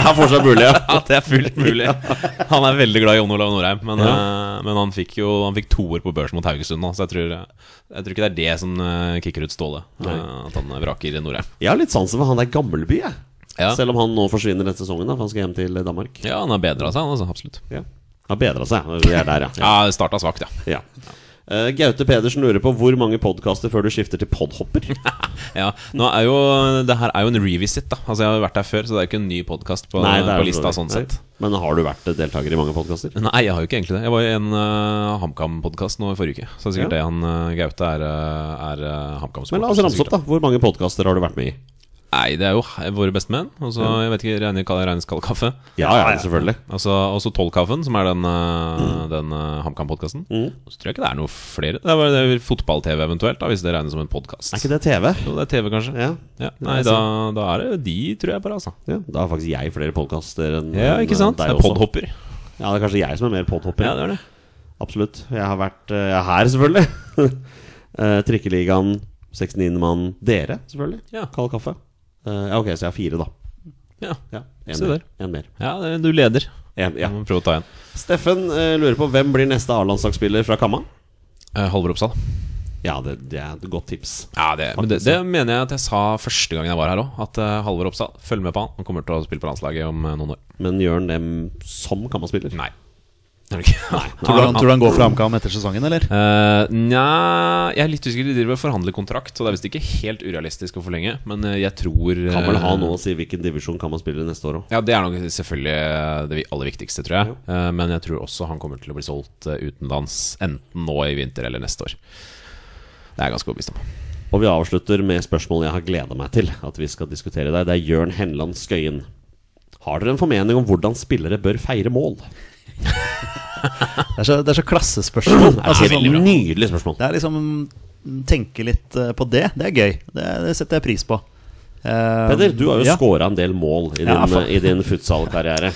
er fortsatt mulig, ja. (laughs) Ja, det er fullt mulig. Han er veldig glad i Jon Olav Norheim, men, eh, men han fikk jo Han fikk toer på børsen mot Haugesund nå, så jeg tror, jeg tror ikke det er det som eh, kicker ut Ståle. Uh, At han vraker Norheim. Jeg har litt sansen for han der Gammelby, jeg. Ja. Selv om han nå forsvinner denne sesongen, da, for han skal hjem til Danmark. Ja, han har bedra seg, altså. Absolutt. Ja. Har bedra seg. Vi er der, ja. (laughs) Ja, det starta svakt, ja. ja. Uh, Gaute Pedersen lurer på hvor mange podkaster før du skifter til podhopper? (laughs) ja. Nå er jo Det her er jo en revisit, da. Altså, jeg har vært der før, så det er jo ikke en ny podkast på, på lista sånn så sett. Men har du vært deltaker i mange podkaster? Nei, jeg har jo ikke egentlig det. Jeg var i en uh, HamKam-podkast nå i forrige uke. Så det er sikkert Ja. det han uh, Gaute er, er uh, HamKam-sport. Men la oss ramse opp, da. Hvor mange podkaster har du vært med i? Nei, det er jo våre bestemenn. menn. så, jeg vet ikke, regner regnes kald kaffe. Ja, ja, selvfølgelig. Altså, Også Tollkaffen, som er den, uh, den uh, HamKam-podkasten. Mm. Så tror jeg ikke det er noe flere. Det er bare fotball-TV eventuelt, da, hvis det regnes som en podkast. Er ikke det TV? Jo, det er TV, kanskje. Ja. Ja. Nei, da, da er det de, tror jeg, bare, altså. ja. Da har faktisk jeg flere podkaster enn Ja, ikke sant? Det er podhopper. Ja, det er kanskje jeg som er mer podhopper. Ja, det er det. Absolutt. Jeg har vært uh, er her, selvfølgelig. uh, (laughs) Trikkeligaen, 69. mann. Dere, selvfølgelig. Ja. Kald kaffe. Ja, ok, så jeg har fire, da. Ja, Ja, en mer. En mer. ja du leder. En, ja. Prøv må å ta en. Steffen uh, lurer på hvem blir neste A-landslagsspiller fra Kamma? Uh, Halvor Oppsal. Ja, det, det er et godt tips. Ja, det, men det, det mener jeg at jeg sa første gangen jeg var her òg. At uh, Halvor Oppsal, følg med på han. Han kommer til å spille på landslaget om noen år. Men gjør han det som Kamma-spiller? Nei. Er det ikke? Nei. Tror du, han, tror du han går for HamKam etter sesongen, eller? Uh, Nja Jeg er litt usikker. De driver og forhandler kontrakt, så det er visst ikke helt urealistisk å forlenge. Men eh, jeg tror eh, Kan vel ha noe å si hvilken divisjon kan man spille neste år òg. Ja, Det er nok selvfølgelig det aller viktigste, tror jeg. Uh, Men jeg tror også han kommer til å bli solgt utenlands, enten nå i vinter eller neste år. Det er jeg ganske overbevist om. Og vi avslutter med spørsmål jeg har gleda meg til at vi skal diskutere deg. Det er Jørn Henland Skøyen. Har dere en formening om hvordan spillere bør feire mål? (laughs) Det er så, det er så klassespørsmål. Altså, det er sånn, Nydelig spørsmål. det er liksom Tenke litt eh, på det. Det er gøy. Det, det setter jeg pris på. Uh, Peder, du har jo ja, scora en del mål i din, Ja, i din futsal-karriere.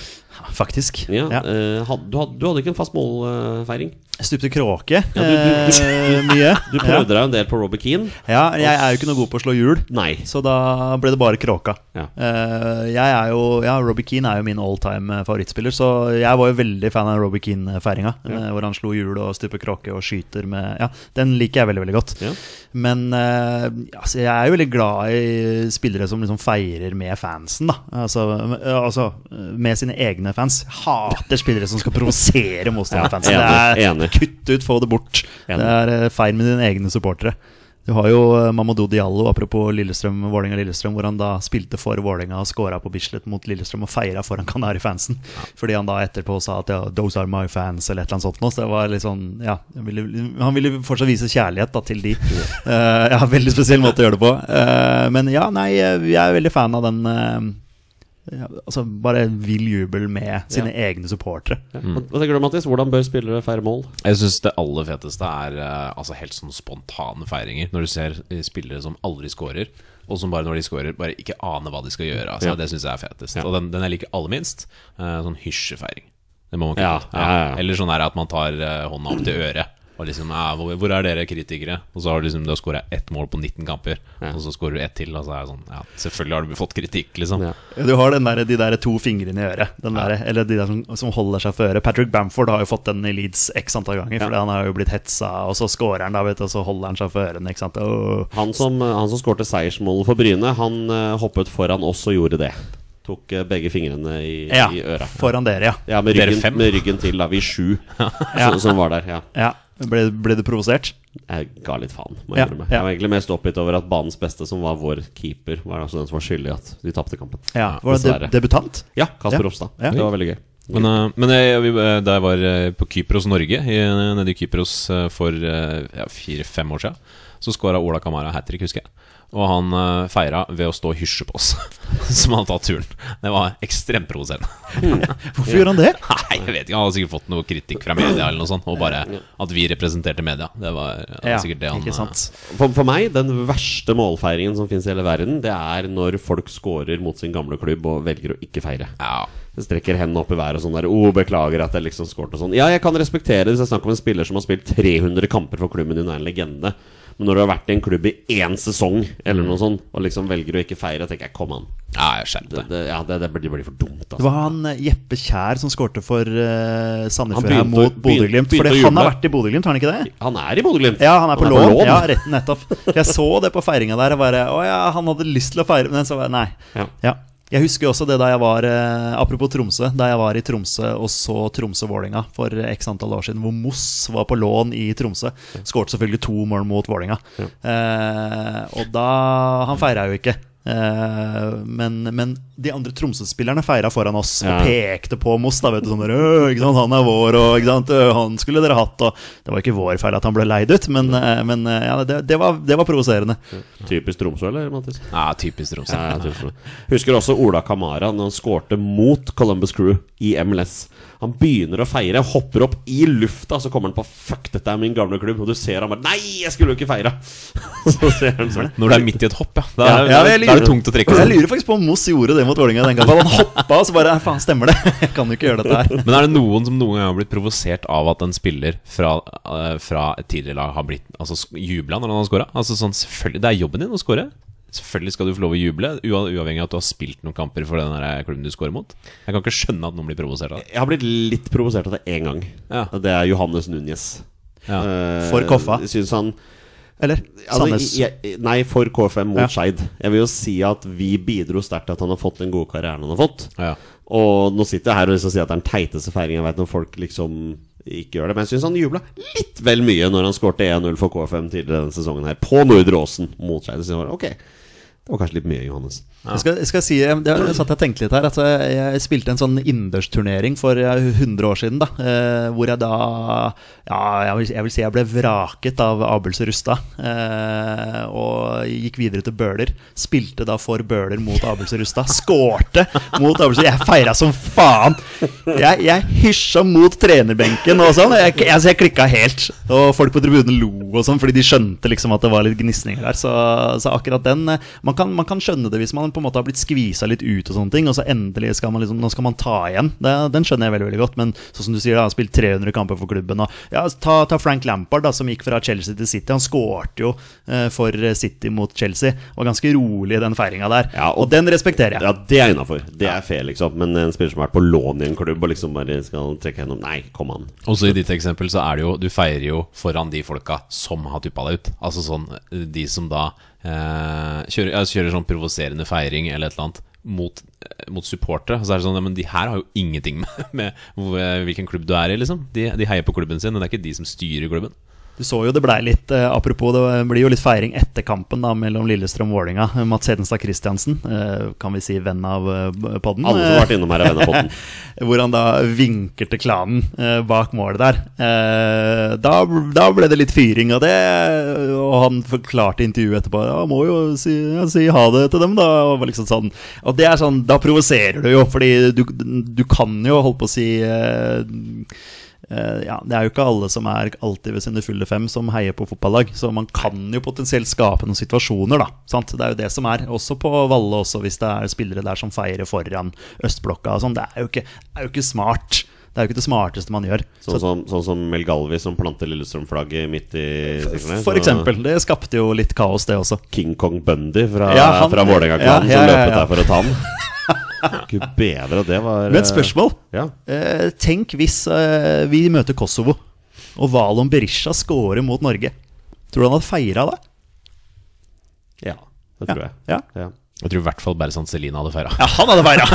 Faktisk. Ja, Ja. Uh, had- du, had, du hadde ikke en fast målfeiring? Stupte kråke Ja, du- du- eh, mye. (laughs) Du prøvde deg en del på Robert Keane. Ja. jeg er jo ikke noe god på å slå hjul, Nei. så da ble det bare kråka. Ja. Eh, jeg er jo Ja, Robert Keane er jo min all time favorittspiller, så jeg var jo veldig fan av Robert Keane-feiringa. Ja. Hvor han slo hjul og stuper kråke og skyter med Ja, den liker jeg veldig, veldig godt. Men eh, altså, jeg er jo veldig glad i spillere som liksom feirer med fansen, da. Altså, eh, altså med sine egne fans. Hater spillere som skal provosere motstanderfansen. Ja, enig, enig. Kutt ut, få det bort. Enig. Det er feil med dine egne supportere. Du har jo eh, Mamadou Diallo, apropos Lillestrøm, Vålerenga-Lillestrøm, hvor han da spilte for Vålerenga og skåra på Bislett mot Lillestrøm og feira foran (laughs) Kanari-fansen. Fordi han da etterpå sa at ja, 'those are my fans', eller et eller annet sånt. Så det var litt sånn, ja Han ville, han ville fortsatt vise kjærlighet da, til de. (laughs) uh, ja, veldig spesiell måte å gjøre det på. Uh, men ja, nei, jeg er veldig fan av den eh, ja, altså Bare en vill jubel med sine egne supportere. Ja. Hva hva tenker du, Mattis? Hvordan bør spillere feire mål? Jeg syns det aller feteste er eh, altså helt sånn spontane feiringer. Når du ser eh, spillere som aldri scorer, og som bare når de scorer, bare ikke aner hva de skal gjøre. Altså, Ja. Det syns jeg er fetest. Ja. Og den, den jeg liker aller minst, eh, sånn hysjefeiring. Det må man Ja, ja, ja, ja. Eller sånn her at man tar hånda opp til øret. Og liksom, ja, hvor, hvor er dere kritikere? Og så har du liksom Du har skåra ett mål på 19 kamper, Ja. og så skårer du ett til. Og så er det sånn Ja, selvfølgelig har du fått kritikk, liksom. Ja. Ja, Du har den der, de der to fingrene i øret. Den der, eller de der som, som holder seg for øret. Patrick Bamford har jo fått den i Leeds x antall ganger. Fordi han har jo blitt hetsa, og så scorer han, da, vet du, og så holder han seg for ørene. Ikke sant? Oh. Han som, han som skårte seiersmålet for Bryne, han eh, hoppet foran oss og gjorde det. Tok eh, begge fingrene i, ja, i øra. foran dere, ja. Ja, med Dere ryggen, fem? med ryggen til, da. Vi sju som, som var der. Ja. Ble, ble du provosert? Jeg ga litt faen, må jeg Ja, ja. Jeg var egentlig mest oppgitt over at banens beste, som var vår keeper, var altså den som var skyldig i at de tapte kampen. Ja, Var det dessverre. de debutant? Ja, Kasper Ja. Ropstad. Ja. Det var veldig gøy. Men, uh, men jeg, vi, eh, da jeg var eh, på Kypros Norge, i, nede i Kypros eh, for eh, ja, fire-fem år siden, så skåra Ola Kamara hat trick, husker jeg. Og han uh, feira ved å stå og hysje på oss som hadde tatt turen. Det var ekstremt provoserende. (laughs) Hvorfor gjør han det? Nei, jeg vet ikke, Han hadde sikkert fått noe kritikk fra media, eller noe sånt. Og bare at vi representerte media. Det var det var Ja, sikkert det han ikke eh, sant? For, for meg, den verste målfeiringen som finnes i hele verden, det er når folk scorer mot sin gamle klubb og velger å ikke feire. Ja, strekker hendene opp i været og sånn der. Oh, beklager at jeg liksom scoret' og sånn. Ja, jeg kan respektere det hvis det er snakk om en spiller som har spilt 300 kamper for klubben din og er en legende. Men når du har vært i en klubb i én sesong, eller noe sånt, og liksom velger å ikke feire, tenker jeg kom an. Ja, skjerp skjønte deg. det, ja, det, det, blir, det blir for dumt, Det altså. var han eh, Jeppe Kjær som skårte for uh, Han Sandefjord her mot Bodø-Glimt. For han har vært i Bodø-Glimt, har han ikke det? Han er i Bodø-Glimt. Ja, han er på Han er på lån. lån. Ja, rett, nettopp. Jeg så det på feiringa der. Og bare, å ja, han hadde lyst til å feire, men så var jeg nei. Ja. Ja. Jeg husker også det da jeg var eh, Apropos Tromsø. Da jeg var i Tromsø og så Tromsø-Vålinga for x antall år siden, hvor Moss var på lån i Tromsø. Skårte selvfølgelig to mål mot Vålinga. Eh, og da Han feira jo ikke. Eh, men, men de andre Tromsø-spillerne feira foran oss Ja. og pekte på Moss. Da, vet du, sånn «Øh, ikke sant, 'Han er vår', og ikke sant, «Øh, 'han skulle dere hatt'. Og det var ikke vår feil at han ble leid ut, men, eh, men eh, ja, det, det var, det var provoserende. Typisk Tromsø, eller, Mathis? Ja, typisk Tromsø. Ja, tror. Husker også Ola Kamara når han skårte mot Columbus Crew i MLS. Han begynner å feire, hopper opp i lufta, så kommer han på 'fuck, dette er min gamle klubb', og du ser han bare 'nei, jeg skulle jo ikke feire'. (laughs) så ser han sånn. Når du er midt i et hopp, ja. Da Ja, er, lurer, da er det tungt å trekke Jeg lurer faktisk på om Moss gjorde det mot Vålerenga den gangen. Han hoppa, og så bare Faen, stemmer det? (laughs) Jeg kan jo ikke gjøre dette her. Men er det noen som noen gang har blitt provosert av at en spiller fra, eh, fra et tidligere lag har blitt Altså jubla når han har scora? Altså sånn, selvfølgelig, det er jobben din å score. Selvfølgelig skal du få lov å juble, uavhengig av at du har spilt noen kamper for den klubben du scorer mot. Jeg kan ikke skjønne at noen blir provosert av det. Jeg har blitt litt provosert av det én gang. Ja. Det er Johannes Núñez. Ja. Uh, For Koffa? Syns han Eller Altså, Sandnes. jeg, nei, for KFM mot Ja. Skeid. Jeg vil jo si at vi bidro sterkt til at han har fått den gode karrieren han har fått. Ja. Og nå sitter jeg her og liksom sier at det er den teiteste feiringen jeg vet når folk liksom ikke gjør det. Men jeg syns han jubla litt vel mye når han skårte 1-0 for KFM tidligere denne sesongen her, på Nordre Åsen mot Skeid. Ok, det var kanskje litt mye, Johannes. Jeg skal, jeg skal si, jeg, jeg satt og tenkte litt her At jeg, spilte en sånn innendørsturnering for eh, 100 år siden da eh, Hvor jeg da Ja, jeg vil, vil si jeg ble vraket av Abels Rustad eh, Og gikk videre til Bøler. Spilte da for Bøler mot Abels Rustad Skårte mot Abels Jeg feiret som faen. Jeg, jeg hysja mot trenerbenken og sånn. Jeg, jeg, jeg klikket helt. Og folk på tribunen lo og sånn Fordi de skjønte liksom at det var litt gnisninger der. Så, så akkurat den eh, man kan, man kan skjønne det hvis man på en måte har blitt skvisa litt ut og sånne ting, og så endelig skal man liksom Nå skal man ta igjen. Det, den skjønner jeg veldig veldig godt. Men sånn som du sier, han har spilt 300 kamper for klubben. Og, ja, ta, ta Frank Lampard, da, som gikk fra Chelsea til City. Han skårte jo eh, for City mot Chelsea. Var ganske rolig i den feiringa der. Ja, og- og, den respekterer jeg. Ja, det er innafor. Det er fair, liksom. Men en spiller som har vært på lån i en klubb og liksom bare skal trekke gjennom Nei, kom an. Også i ditt eksempel så er det jo Du feirer jo foran de folka som har tuppa deg ut. Altså sånn de som da eh, kjører, altså kjører sånn provoserende feiring eller et eller annet mot, eh, mot supportere. Så er det sånn Men de her har jo ingenting (laughs) med, med hvilken klubb du er i, liksom. De, de heier på klubben sin, men det er ikke de som styrer klubben. Du så jo det blei litt eh, Apropos, det blir jo litt feiring etter kampen da mellom Lillestrøm og Vålerenga. Mats Hedenstad Christiansen, eh, kan vi si venn av eh, podden. Alle som har vært innom her, er venn av podden. (laughs) Hvor han da vinker til klanen eh, bak målet der. Eh, da, da ble det litt fyring av det, og han forklarte i intervjuet etterpå Ja, må jo si, ja, si ha det til dem, da. Og, liksom sånn. og det er sånn, da provoserer du jo, fordi du, du kan jo, holdt på å si eh, Eh, ja, Det er jo ikke alle som er alltid ved sine fulle fem som heier på fotballag. Så man kan jo potensielt skape noen situasjoner, da. Sant? Det er jo det som er. Også på Valle, også hvis det er spillere der som feirer foran østblokka og sånn. Det, det er jo ikke smart. Det er jo ikke det smarteste man gjør. Sånn som, sånn som Mel Galvi som planter Lillestrøm-flagget midt i for eksempel. Det skapte jo litt kaos, det også. King Kong Bundy fra, Ja, han- fra Vålerenga-klanen ja, ja, som ja, løpet ja. der for å ta den. (laughs) Gud bedre, det var Men et spørsmål. Ja. Eh, tenk hvis eh, vi møter Kosovo, og Valon Berisha scorer mot Norge. Tror du han hadde feira det? ja, det tror jeg. Ja. Ja. Jeg tror i hvert fall Berzan Celine hadde feira. Ja, han hadde feira!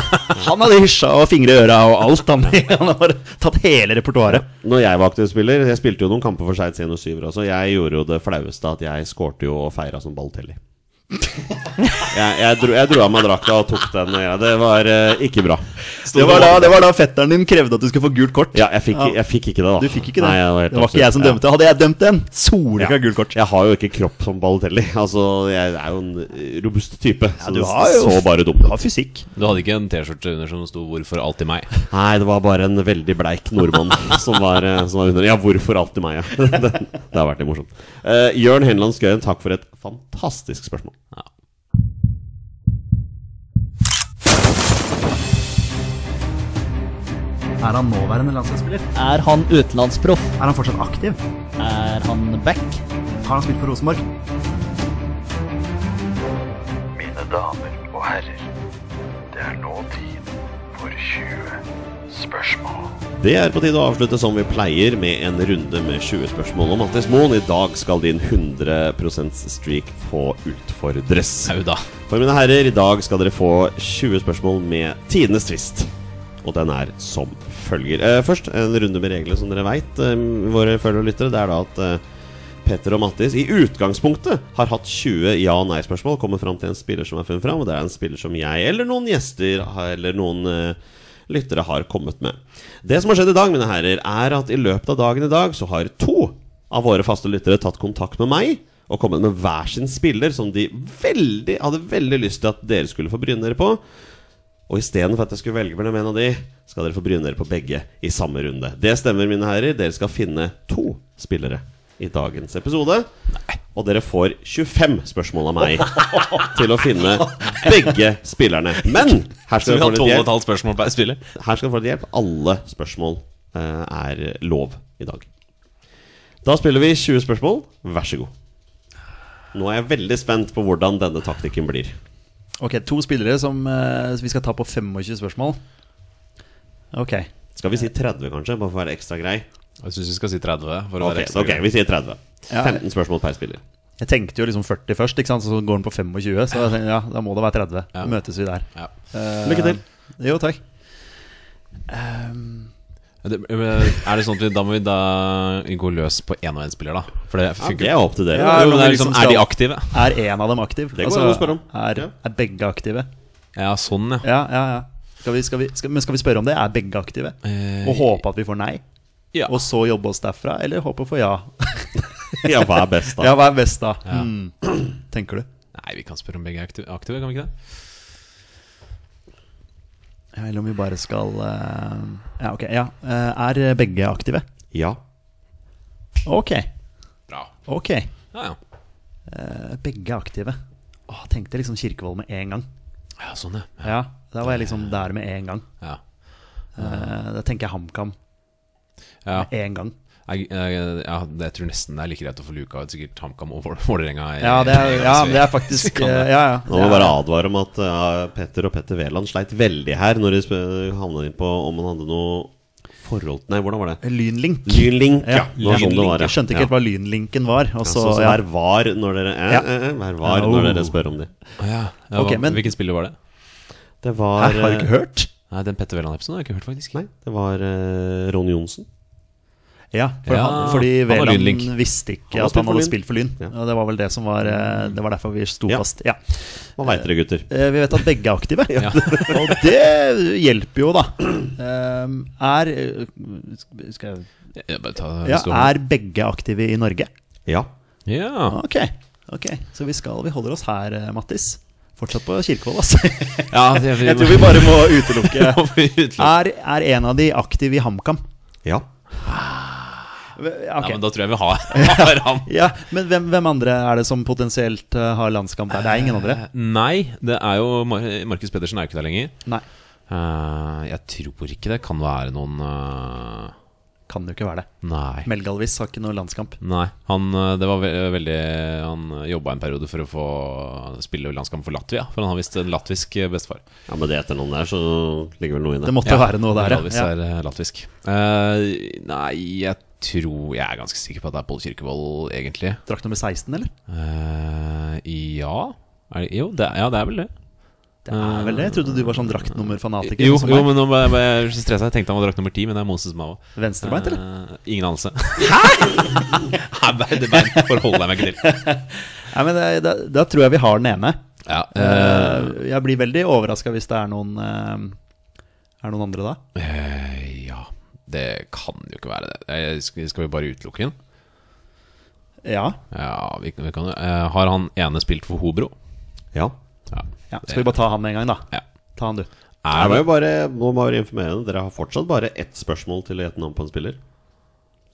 Han hadde hysja og fingre i øra og alt. Han, (laughs) han har tatt hele repertoaret. Når jeg var aktiv spiller Jeg spilte jo noen kamper for Skeid 107 også. Jeg gjorde jo det flaueste at jeg skårte jo og feira som Balotelli. (laughs) jeg, jeg, dro, jeg dro av meg drakta og tok den. Ja, det var uh, ikke bra. Det var, da, det var da fetteren din krevde at du skulle få gult kort. Ja, jeg fikk, jeg fikk ikke det, da. Du fikk ikke det. Nei, var det var ikke jeg som dømte. Hadde jeg dømt den, soleklar Ja. gult kort. Jeg har jo ikke kropp som Balotelli. (laughs) Altså, jeg er jo en robust type. så du har jo- så bare dumt Du har fysikk. Du hadde ikke en T-skjorte under som sto 'Hvorfor alltid meg'? (laughs) Nei, det var bare en veldig bleik nordmann (laughs) som var, eh, som var under. Ja, hvorfor alltid meg, ja. det, det har vært litt morsomt. Uh, Jørn Henland Skøyen, takk for et fantastisk spørsmål. Er han nåværende landslagsspiller? Er han utenlandsproff? Er han fortsatt aktiv? Er han back? Har han spilt for Rosenborg? Mine damer og herrer, det er nå tid for 20 spørsmål. Det er på tide å avslutte som vi pleier, med en runde med 20 spørsmål om Mattis Moen. I dag skal din 100% streak få utfordres. Sauda. da. For mine herrer, i dag skal dere få 20 spørsmål med tidenes tvist. Og den er som følger. Eh, først en runde med reglene, som dere veit, eh, våre følgere og lyttere. Det er da at eh, Petter og Mattis i utgangspunktet har hatt 20 ja- og nei-spørsmål. Kommer fram til en spiller som er funnet fram, og det er en spiller som jeg eller noen gjester eller noen lyttere har kommet med. Det som har skjedd i dag, mine herrer, er at i løpet av dagen i dag så har to av våre faste lyttere tatt kontakt med meg og kommet med hver sin spiller som de veldig, hadde veldig lyst til at dere skulle få bryne dere på. Og istedenfor at jeg skulle velge mellom en av de, skal dere få bryne dere på begge i samme runde. Det stemmer, mine herrer. Dere skal finne to spillere i dagens episode. Og dere får 25 spørsmål av meg (laughs) til å finne begge spillerne. Men her skal dere få litt hjelp. spørsmål per spiller. Her skal dere få litt hjelp. Alle spørsmål uh, er lov i dag. Da spiller vi 20 spørsmål. Vær så god. Nå er jeg veldig spent på hvordan denne taktikken blir. Ok, to spillere som uh, vi skal ta på 25 spørsmål. Ok. Skal vi si 30, kanskje? Bare for å være ekstra grei. Jeg syns vi skal si 30. For å Ok, være ekstra ok, grei. vi sier 30. Ja. 15 spørsmål per spiller. Jeg tenkte jo liksom 40 først, ikke sant? så går den på 25. Så jeg tenkte, ja, da må det være 30. Ja. Så møtes vi der. Ja. Eh, Lykke til. Jo, takk. Det, er det sånn at vi, da må vi da gå løs på én og én spiller, da? For det Ja, funker. det er opp til dere. Ja, jo, men det er, liksom, liksom er de aktive? Er en av dem aktiv? Det går altså, å spørre om. Er, er begge aktive? Ja, sånn, ja. Ja, ja, ja. Skal vi, skal vi, skal, men skal vi spørre om det? Er begge aktive? Eh, Og håpe at vi får nei? ja. Og så jobbe oss derfra? Eller håpe for ja? (laughs) Ja, hva er best, da? Ja, hva er best da? Ja. Mm. Tenker du? Nei, vi kan spørre om begge er aktive, aktive kan vi ikke det? Ja, Eller om vi bare skal uh, Ja, ok. Ja. Uh, Er begge aktive? Ja. Ok. Bra. Ok. Ja, ja. Uh, Begge aktive. Åh, tenkte liksom Kirkevold med en gang. Ja, sånn, ja. Ja, Da var jeg liksom der med en gang. Ja. Uh, Da tenker jeg HamKam ja. med en gang. Jeg, jeg, jeg, jeg tror nesten det er like greit å få luka ut sikkert HamKam og Vål- Vålerenga. Ja, det er, ja, det er (laughs) faktisk eh, det. Ja, ja. Nå må jeg bare advare om at ja, Petter og Petter Wæland sleit veldig her når de havna inn på om han hadde noe forhold Nei, hvordan var det? Lynlink. Lynlink, ja. Ja, Det var sånn det var, ja. Jeg skjønte ikke helt hva lynlinken var. Også, Ja, så, Sånn ja. var når dere eh, Ja. eh, eh, var Ja, når oh. dere spør om de. Å, ja. Ja, Ok, hva- men- Hvilken spiller var det? Det var Hæ, har du eh, ikke hørt? Nei, Den Petter Wæland-episoden har jeg ikke hørt, faktisk. Nei, det var uh, Ronny Johnsen. Ja, for Ja, han, fordi Veland visste ikke Han at han hadde spilt for Lyn. Ja. Og det var vel det som var eh, Det var derfor vi sto Ja. fast. Ja. Hva veit dere, gutter? Eh, Vi vet at begge er aktive, Ja. (laughs) og det hjelper jo, da. Um, Er eh, Skal jeg Jeg er begge aktive i Norge? Ja. ja. Ok, ok Så vi skal Vi holder oss her, eh, Mattis. Fortsatt på Kirkevold, altså. (laughs) ja jeg, Jeg tror vi bare (laughs) må utelukke. Er, er en av de aktiv i HamKam? Ja. Okay. ok. Ja, men da tror jeg vi har, (laughs) har ham. Ja, men hvem, hvem andre er det som potensielt eh, har landskamp der? Det er ingen andre? Eh, Nei, det er jo Mar Markus Pedersen er jo ikke der lenger. Nei, Uh, jeg tror ikke det kan være noen eh, kan jo ikke være det. Nei. Melgalvis har ikke noe landskamp. Nei, han, eh, det var ve veldig Han jobba en periode for å få spille landskamp for Latvia. For han har visst en latvisk bestefar. ja, Med det etternavnet der, så ligger vel noe inne. Det måtte måtte være noe der, Melgalvis ja. er eh, latvisk. Uh, nei, jeg tror Jeg er ganske sikker på at det er Pål Kirkevold, egentlig. Drakt nummer 16, eller? Uh, ja er det, Jo, det, ja, det er vel det. Det er vel det? Jeg trodde du var sånn draktnummer-fanatiker. Jo, jo men nå ble ble jeg så stressa. Jeg tenkte han var drakt nummer ti, men det er Moses Mao. Venstrebeint, eller? Eh, ingen anelse. Hæ?! (laughs) Nei, det bein forholder jeg meg ikke til. (laughs) Nei, men da, da tror jeg vi har den ene. Ja, eh, Eh, jeg blir veldig overraska hvis det er noen eh, Er noen andre da? Uh, ja, det kan jo ikke være det. Eh, Skal, vi bare utelukke den? Ja. Ja, vi, vi kan eh, Har han ene spilt for Hobro? Ja. Ja. Ja. Skal vi bare ta han med en gang, da? Ja. Ta han, du. Jeg må jo bare, må bare informere dere. Dere har fortsatt bare ett spørsmål til å gjette navn på en spiller.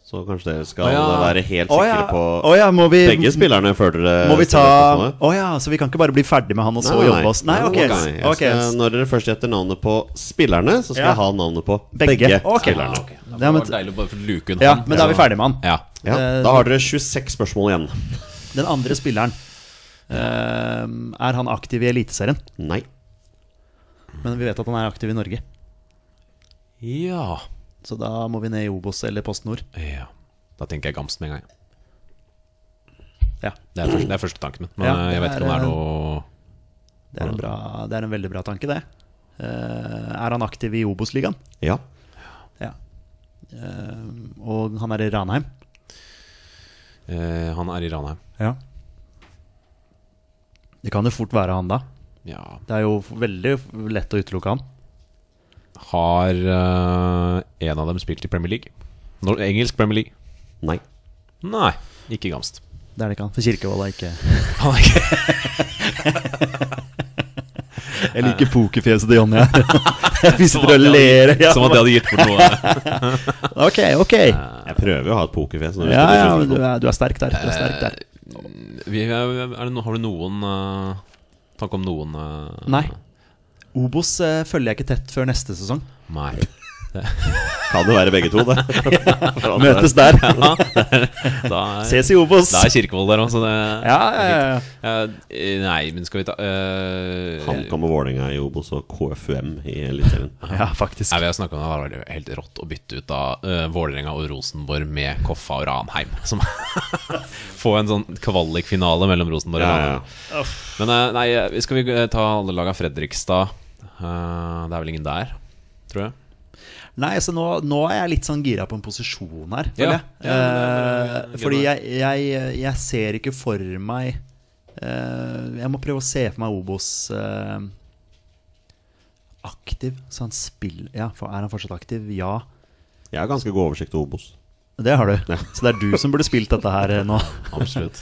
Så kanskje dere skal Å, ja. være helt Å sikre ja. på Å ja, må vi begge spillerne før dere Må vi ta stiller spørsmålet? Å ja, så vi kan ikke bare bli ferdig med han og så jobbe oss Nei, ok. Nei, jeg ok. skal, når dere først gjetter navnet på spillerne, så skal Ja. jeg ha navnet på Begge. begge, Ok. spillerne. Det Ja, men- var deilig å bare få luke unna Ja, men da er vi ferdig med han. Ja. Ja, Eh, da har dere 26 spørsmål igjen. Den andre spilleren Er han aktiv i Eliteserien? Nei. Men vi vet at han er aktiv i Norge. ja. Så da må vi ned i Obos eller Post Nord. Ja. Da tenker jeg Gamst med en gang. Ja, Det er, første, det er første tanken min. Men Ja, eh, jeg vet ikke om det er, er noe det er en, bra, det er en veldig bra tanke, det. Uh, er han aktiv i Obos-ligaen? Ja. Ja. Uh, og han er i Ranheim? Uh, Han er i Ranheim. Ja. Det kan jo fort være han, da. Ja. Det er jo veldig lett å utelukke han. Har uh, en av dem spilt i Premier League? Nor engelsk Premier League? Nei. Nei, ikke Gamst. Det er det ikke han. For Kirkevold er ikke (laughs) Han er ikke (laughs) Jeg liker pokerfjeset til Jonny her. (laughs) Vi sitter og ler. Som at det hadde gitt bort noe. Ok, ok. Jeg prøver jo å ha et pokerfjes. Ja, ja, du er, du er sterk der. Du er sterk der. Vi, er det no, har du noen uh, tanke om noen uh, Nei. Obos uh, følger jeg ikke tett før neste sesong. Nei. (laughs) Kan jo være begge to, det. (laughs) (laughs) Møtes der. Da er, Ses i Obos. da er Kirkevold der òg, så det Ja, ja, ja. Eh, Nei, men skal vi ta uh, HamKam og Vålerenga i Obos og KFUM i Eliteserien. ja, faktisk. Nei, Vi har snakket om det var veldig- helt rått å bytte ut av uh, Vålerenga og Rosenborg med Koffa og Ranheim. Som Få en sånn kvalikfinale mellom Rosenborg og Ja, ja. Ranheim. Men uh, nei, eh, skal vi eh, ta alle laga Fredrikstad? Uh, det er vel ingen der, tror jeg. Nei, så nå, nå er jeg litt sånn gira på en posisjon her, Ja, jeg. ja, det, det det, Eh, fordi jeg, jeg, jeg ser ikke for meg eh, Jeg må prøve å se for meg Obos eh, aktiv. Så han spiller Ja, er han fortsatt aktiv? Ja. Jeg har ganske god oversikt over Obos. Det har du. Så det er du som burde spilt dette her nå. (laughs) Absolutt.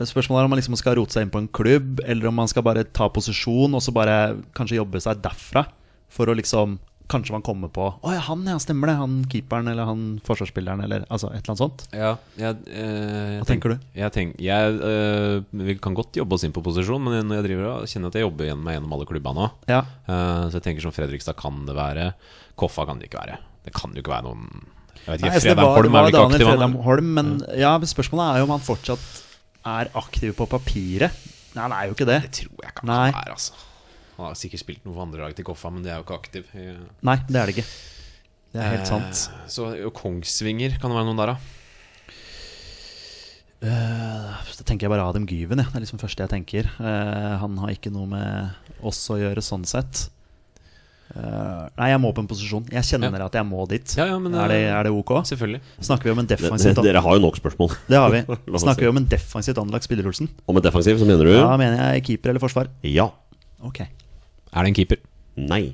Spørsmålet er om man liksom skal rote seg inn på en klubb, eller om man skal bare ta posisjon og så bare kanskje jobbe seg derfra. For å liksom Kanskje man kommer på Å ja, han ja, stemmer det. Han keeperen eller han forsvarsspilleren eller altså et eller annet sånt. Ja, jeg, eh, jeg Hva tenker du? Jeg, tenk, jeg eh, vi kan godt jobbe oss inn på posisjon, men når jeg driver og kjenner at jeg jobber igjen meg gjennom alle klubbene nå. Ja. Eh, så jeg tenker som Fredrikstad kan det være. Koffa kan det ikke være. Det kan jo ikke være noen Jeg vet ikke, Nei, altså, Fredheim Holm er vel ikke aktiv? Fredheim? Holm, men ja, ja, spørsmålet er jo om han fortsatt er aktiv på papiret. Nei, han er jo ikke det. Det tror jeg ikke Nei. han er, altså. Han har sikkert spilt noe for andre lag til Koffa, men det er jo ikke aktiv. Eh, Nei, det er det ikke. Det er helt sant. Så Kongsvinger, kan det være noen der, da? Så tenker jeg bare Adem Gyven, ja. det er liksom det første jeg tenker. Uh, han har ikke noe med oss å gjøre sånn sett. Uh, nei, jeg må på en posisjon. Jeg kjenner Ja. at jeg må dit. Ja, ja, men, er, det, eh, er det ok? Selvfølgelig. Snakker vi om en defensivt det, dere har jo nok spørsmål. Det har vi. (laughs) Snakker vi om en defensivt anlagt spiller, Olsen? Om en defensiv så mener du? Ja, mener jeg keeper eller forsvar. Ja. Ok. Er det en keeper? Nei.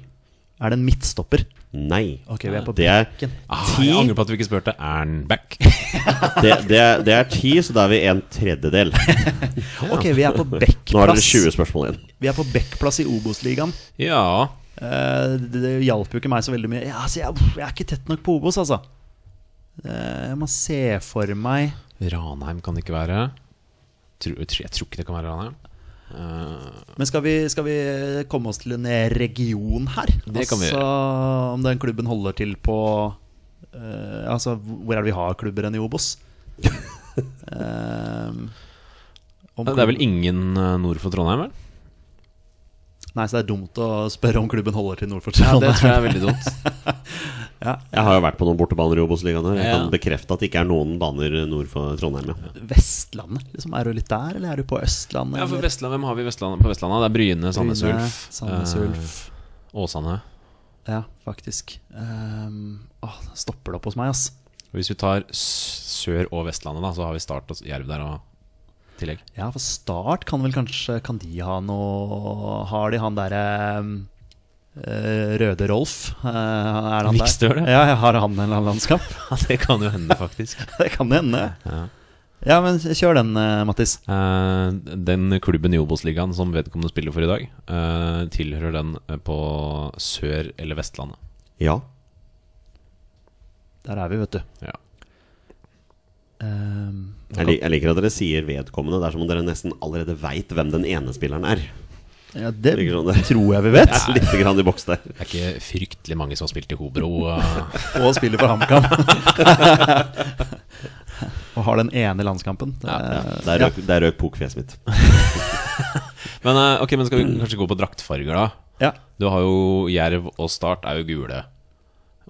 Er det en midtstopper? Nei. Ok, vi er på Det er. Ah, Ti. jeg angrer på at vi ikke spurte. Er han back? (laughs) det, det, er, det er ti, så da er vi en tredjedel. (laughs) Ok, vi er på Nå har dere 20 spørsmål igjen. Vi er på backplass i Obos-ligaen. ja. Uh, det, det hjalp jo ikke meg så veldig mye. Ja, altså, jeg, jeg er ikke tett nok på Obos, altså. Uh, jeg må se for meg Ranheim kan det ikke være. Jeg tror- jeg tror ikke det kan være Ranheim. Eh, Men skal vi, skal vi komme oss til en region her? Det kan vi altså, Om den klubben holder til på uh, Altså, hvor er det vi har klubber enn i Obos? (laughs) Om det er vel ingen eh, nord for Trondheim, vel? Nei, så det er dumt å spørre om klubben holder til nord for Ja, det tror jeg er veldig dumt. (laughs) Jeg har jo vært på noen bortebaner i Obos-ligaen. her. Jeg Ja. kan bekrefte at det ikke er noen baner nord for Trondheim. Ja. Vestlandet, liksom. Er du litt der, eller er du på Østlandet? Ja, for? Vestland, Hvem har vi Vestlandet? på Vestlandet? Det er Bryne, Sandnes Ulf, Sandnes eh, Åsane. Ja, faktisk. Um, å, stopper det opp hos meg, ass. Hvis vi tar Sør- og Vestlandet, da, så har vi Start og Jerv der og tillegg. Ja, for Start kan vel kanskje Kan de ha noe Har de han derre um, eh, Røde Rolf? Eh, er han Vikstøl, der? ja. Har han en eller annen landskap? (laughs) Ja, Det kan jo hende, faktisk. (laughs) det kan hende. Ja. Ja, men kjør den, eh, Mattis. Eh, den klubben i Obos-ligaen som vedkommende spiller for i dag, eh, tilhører den eh, på Sør- eller Vestlandet. ja. Der er vi, vet du. Ja. Um, Jeg, lik- jeg liker at dere sier vedkommende. Det er som om dere nesten allerede veit hvem den ene spilleren er. Ja, det sånn tror jeg vi vet. Er litt grann i boks der. Det er ikke fryktelig mange som har spilt i Hobro. Og (laughs) spiller for HamKam. (laughs) og har den ene landskampen. Det, Ja, er- der røk, ja. røk pokfjeset mitt. (laughs) Men, okay, men skal vi (clears throat) kanskje gå på draktfarger, da? ja. Du har jo Jerv og Start er jo gule.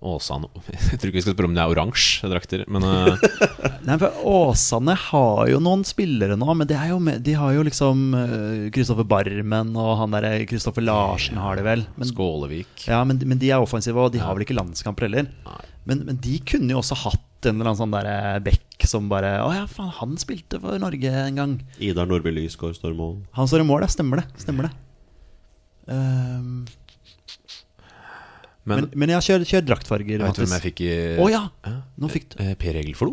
Åsane (laughs) Jeg tror ikke vi skal spørre om det er oransje drakter, men uh, (laughs) Nei, for Åsane har jo noen spillere nå, men det er jo med, de har jo liksom Kristoffer Barmen og han derre Kristoffer Larsen har de vel. Men, Skålevik ja, men, men de er offensive, og de har vel ikke landskamper heller. Men, men de kunne jo også hatt en eller annen sånn derre Beck som bare Å ja, faen, han spilte for Norge en gang. Idar Nordby Lysgård står i mål. Han står i mål, ja. Stemmer det. Stemmer det. Ehm, men, Men, men ja, kjør, kjørt draktfarger. vet du hvem jeg fikk i oh, ja! Nå fikk du Eh, Per Egil Flo?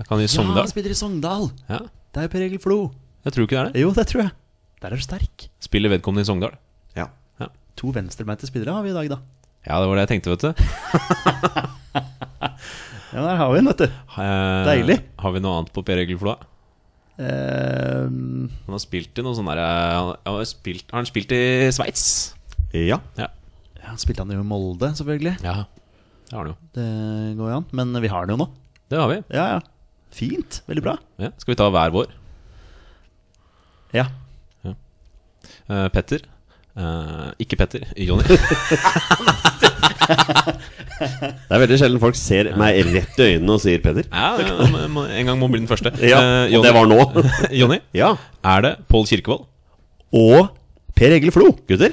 Jeg kan i Ja, Sogndal. han spiller i Sogndal. Ja, Det er jo Per Egil Flo. jeg tror ikke det er det. Jo, det tror jeg. Der er du sterk. Spiller vedkommende i Sogndal? Ja. To venstrebeinte spillere har vi i dag, da. Ja, det var det jeg tenkte, vet du. (laughs) Ja, der har vi den, vet du. Eh, Deilig. Har vi noe annet på Per Egil Flo? Ehm, Han har spilt i noe sånn derre han har, spilt- har han spilt i Sveits? ja. Ja. Ja, spilte han jo i Molde, selvfølgelig. ja. Det har han jo. Det går jo an. Men vi har den jo nå. Det har vi. Ja, ja. Fint. Veldig bra. Ja. Skal vi ta hver vår? Ja. Eh, Petter. Uh, ikke Petter. Jonny. (laughs) Det er veldig sjelden folk ser meg rett i øynene og sier Petter. ja, en gang må bli den første. Ja, Eh, og det var nå. (laughs) Jonny, Ja, er det Pål Kirkevold? Og Per Egil Flo. gutter.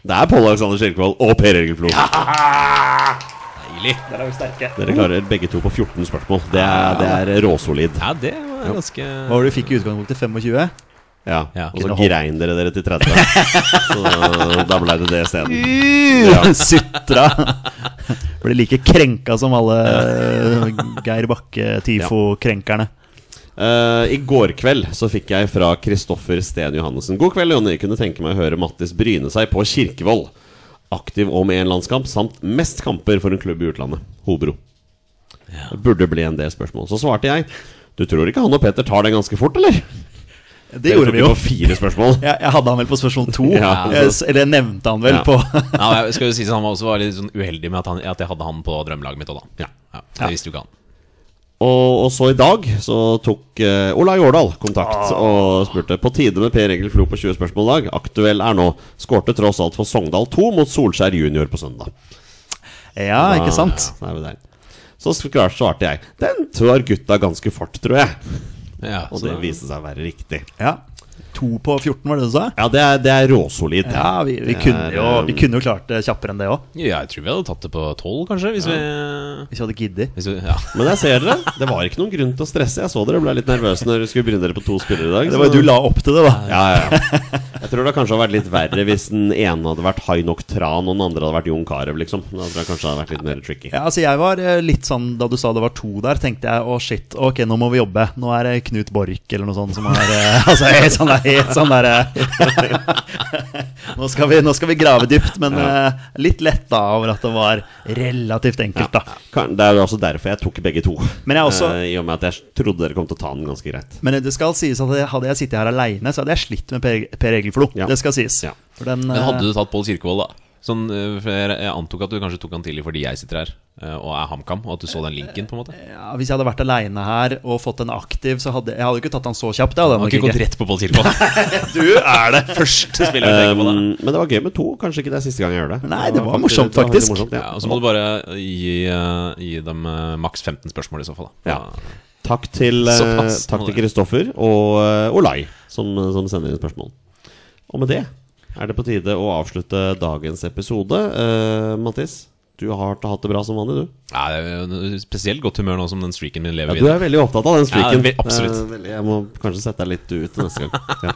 Det er Pål Alexander Kirkevold og Per Egil Flo. Deilig. Der er vi sterke. Dere klarer begge to på 14 spørsmål. Det er, det er råsolid. Ja, det var ganske Hva var det du fikk i utgangspunktet? 25? Ja. Ja. Og så grein dere dere til 30. (laughs) Så da ble det det isteden. Ja. Sutra. Ble like krenka som alle Geir Bakke-TIFO-krenkerne. Eh, I går kveld så fikk jeg fra Kristoffer Steen Johannessen God kveld, Jonny. Kunne tenke meg å høre Mattis bryne seg på Kirkevold. Aktiv og med én landskamp, samt mest kamper for en klubb i utlandet. Hobro. Det burde bli en del spørsmål. Så svarte jeg Du tror ikke han og Peter tar det ganske fort, eller? Det gjorde vi jo. Fire spørsmål. (laughs) Jeg, jeg hadde han vel på spørsmål to. (laughs) Ja. altså. Eller jeg nevnte han vel Ja. på (laughs) ja, jeg skal jo si at Han var også var litt sånn uheldig med at, han, at jeg hadde han på drømmelaget mitt òg, da. Ja. Det visste jo ikke han. Og, og så i dag så tok uh, Ola Årdal kontakt og spurte på tide med Per Egil Flo på 20 spørsmål dag Aktuell er nå. Skårte tross alt for Sogndal 2 mot Solskjær junior på søndag. Ja, ikke sant? Ja, så. Så klart svarte jeg. Den tar gutta ganske fort, tror jeg. Ja, Og det viste seg å være riktig. Ja. To på 14, var det du sa? Ja, det er, det er råsolid. Ja, vi, vi, kunne er, jo, vi kunne jo klart det kjappere enn det òg. ja, jeg tror vi hadde tatt det på tolv, kanskje. Hvis vi, Hvis vi hadde giddet. hvis vi Ja. Men jeg ser dere. Det var ikke noen grunn til å stresse. Jeg så dere ble litt nervøse når dere skulle bryne dere på to spillere i dag. Det var jo du la opp til det, da. Ja, ja, ja. (laughs) Jeg tror det kanskje hadde vært litt verre hvis den ene hadde vært Hainok Tran og den andre hadde vært Jon Carew, liksom. Da tror jeg kanskje det hadde vært litt mer tricky. Ja, altså jeg var eh, litt sånn Da du sa det var to der, tenkte jeg å shit, ok, nå må vi jobbe. Nå er det Knut Borch eller noe sånt som er eh, (laughs) Altså helt sånn der, helt sånn der eh, (laughs) nå, skal vi, nå skal vi grave dypt, men ja. litt letta over at det var relativt enkelt, da. Ja, Det er jo også derfor jeg tok begge to. Også- I og med at jeg trodde dere kom til å ta den ganske greit. Men det skal sies at hadde jeg sittet her aleine, så hadde jeg slitt med Per, per Egil Flo. Ja. Det skal sies. Ja. For den, Men eh, hadde du tatt Pål Kirkevold, da? Sånn, eh, for jeg, antok at du kanskje tok han tidlig fordi jeg sitter her eh, og er HamKam, og at du så den linken, på en måte. ja, Hvis jeg hadde vært aleine her og fått en aktiv, så hadde jeg hadde ikke tatt han så kjapt. Han har ikke gått rett på Pål Kirkevold. (laughs) Du er det! Første spilleren jeg tenker på da. Um, men det var gøy med to. Kanskje ikke det er siste gang jeg gjør det. Nei, det var faktisk- morsomt, det var faktisk. morsomt, ja. Ja, og så må du bare gi, eh, gi dem eh, maks 15 spørsmål i så fall. Da. Ja. Takk til (laughs) eh, Takk til. Kristoffer og eh, Olai, som, som sender inn spørsmål. Og med det er det på tide å avslutte dagens episode. Uh, Mattis, du har hatt det bra som vanlig, du. Ja, det er spesielt godt humør nå som den streaken min Ja, videre. du er veldig opptatt av den streaken. Ja, absolutt. Veldig, jeg må kanskje sette deg litt ut neste gang. (laughs) Ja.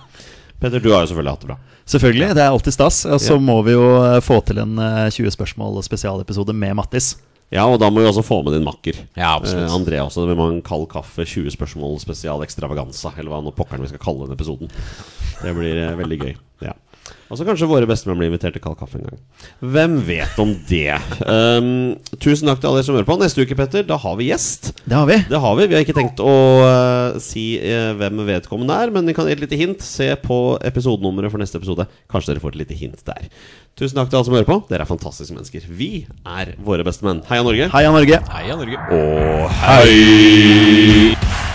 Petter, du har jo selvfølgelig hatt det bra. Selvfølgelig, det er alltid stas. Og så Ja. må vi jo eh, få til en eh, 20 spørsmål spesialepisode med Mattis. Ja, og da må vi også få med din makker. Ja, absolutt. Eh, André også. Det må man en kald kaffe, 20 spørsmål spesial ekstravaganza, eller hva nå pokkeren vi skal kalle den episoden. Det blir eh, veldig gøy. Ja. Og så kanskje våre bestemenn blir invitert til kald kaffe en gang. Hvem vet om det? Um, tusen takk til alle dere som hører på. Neste uke, Petter, da har vi gjest. Det har vi. Det har vi. Vi har ikke tenkt å uh, si uh, hvem vedkommende er, men vi kan gi et lite hint. Se på episodenummeret for neste episode. Kanskje dere får et lite hint der. Tusen takk til alle som hører på. Dere er fantastiske mennesker. Vi er våre bestemenn. Heia Norge. Heia Norge. Heia Norge. Og hei!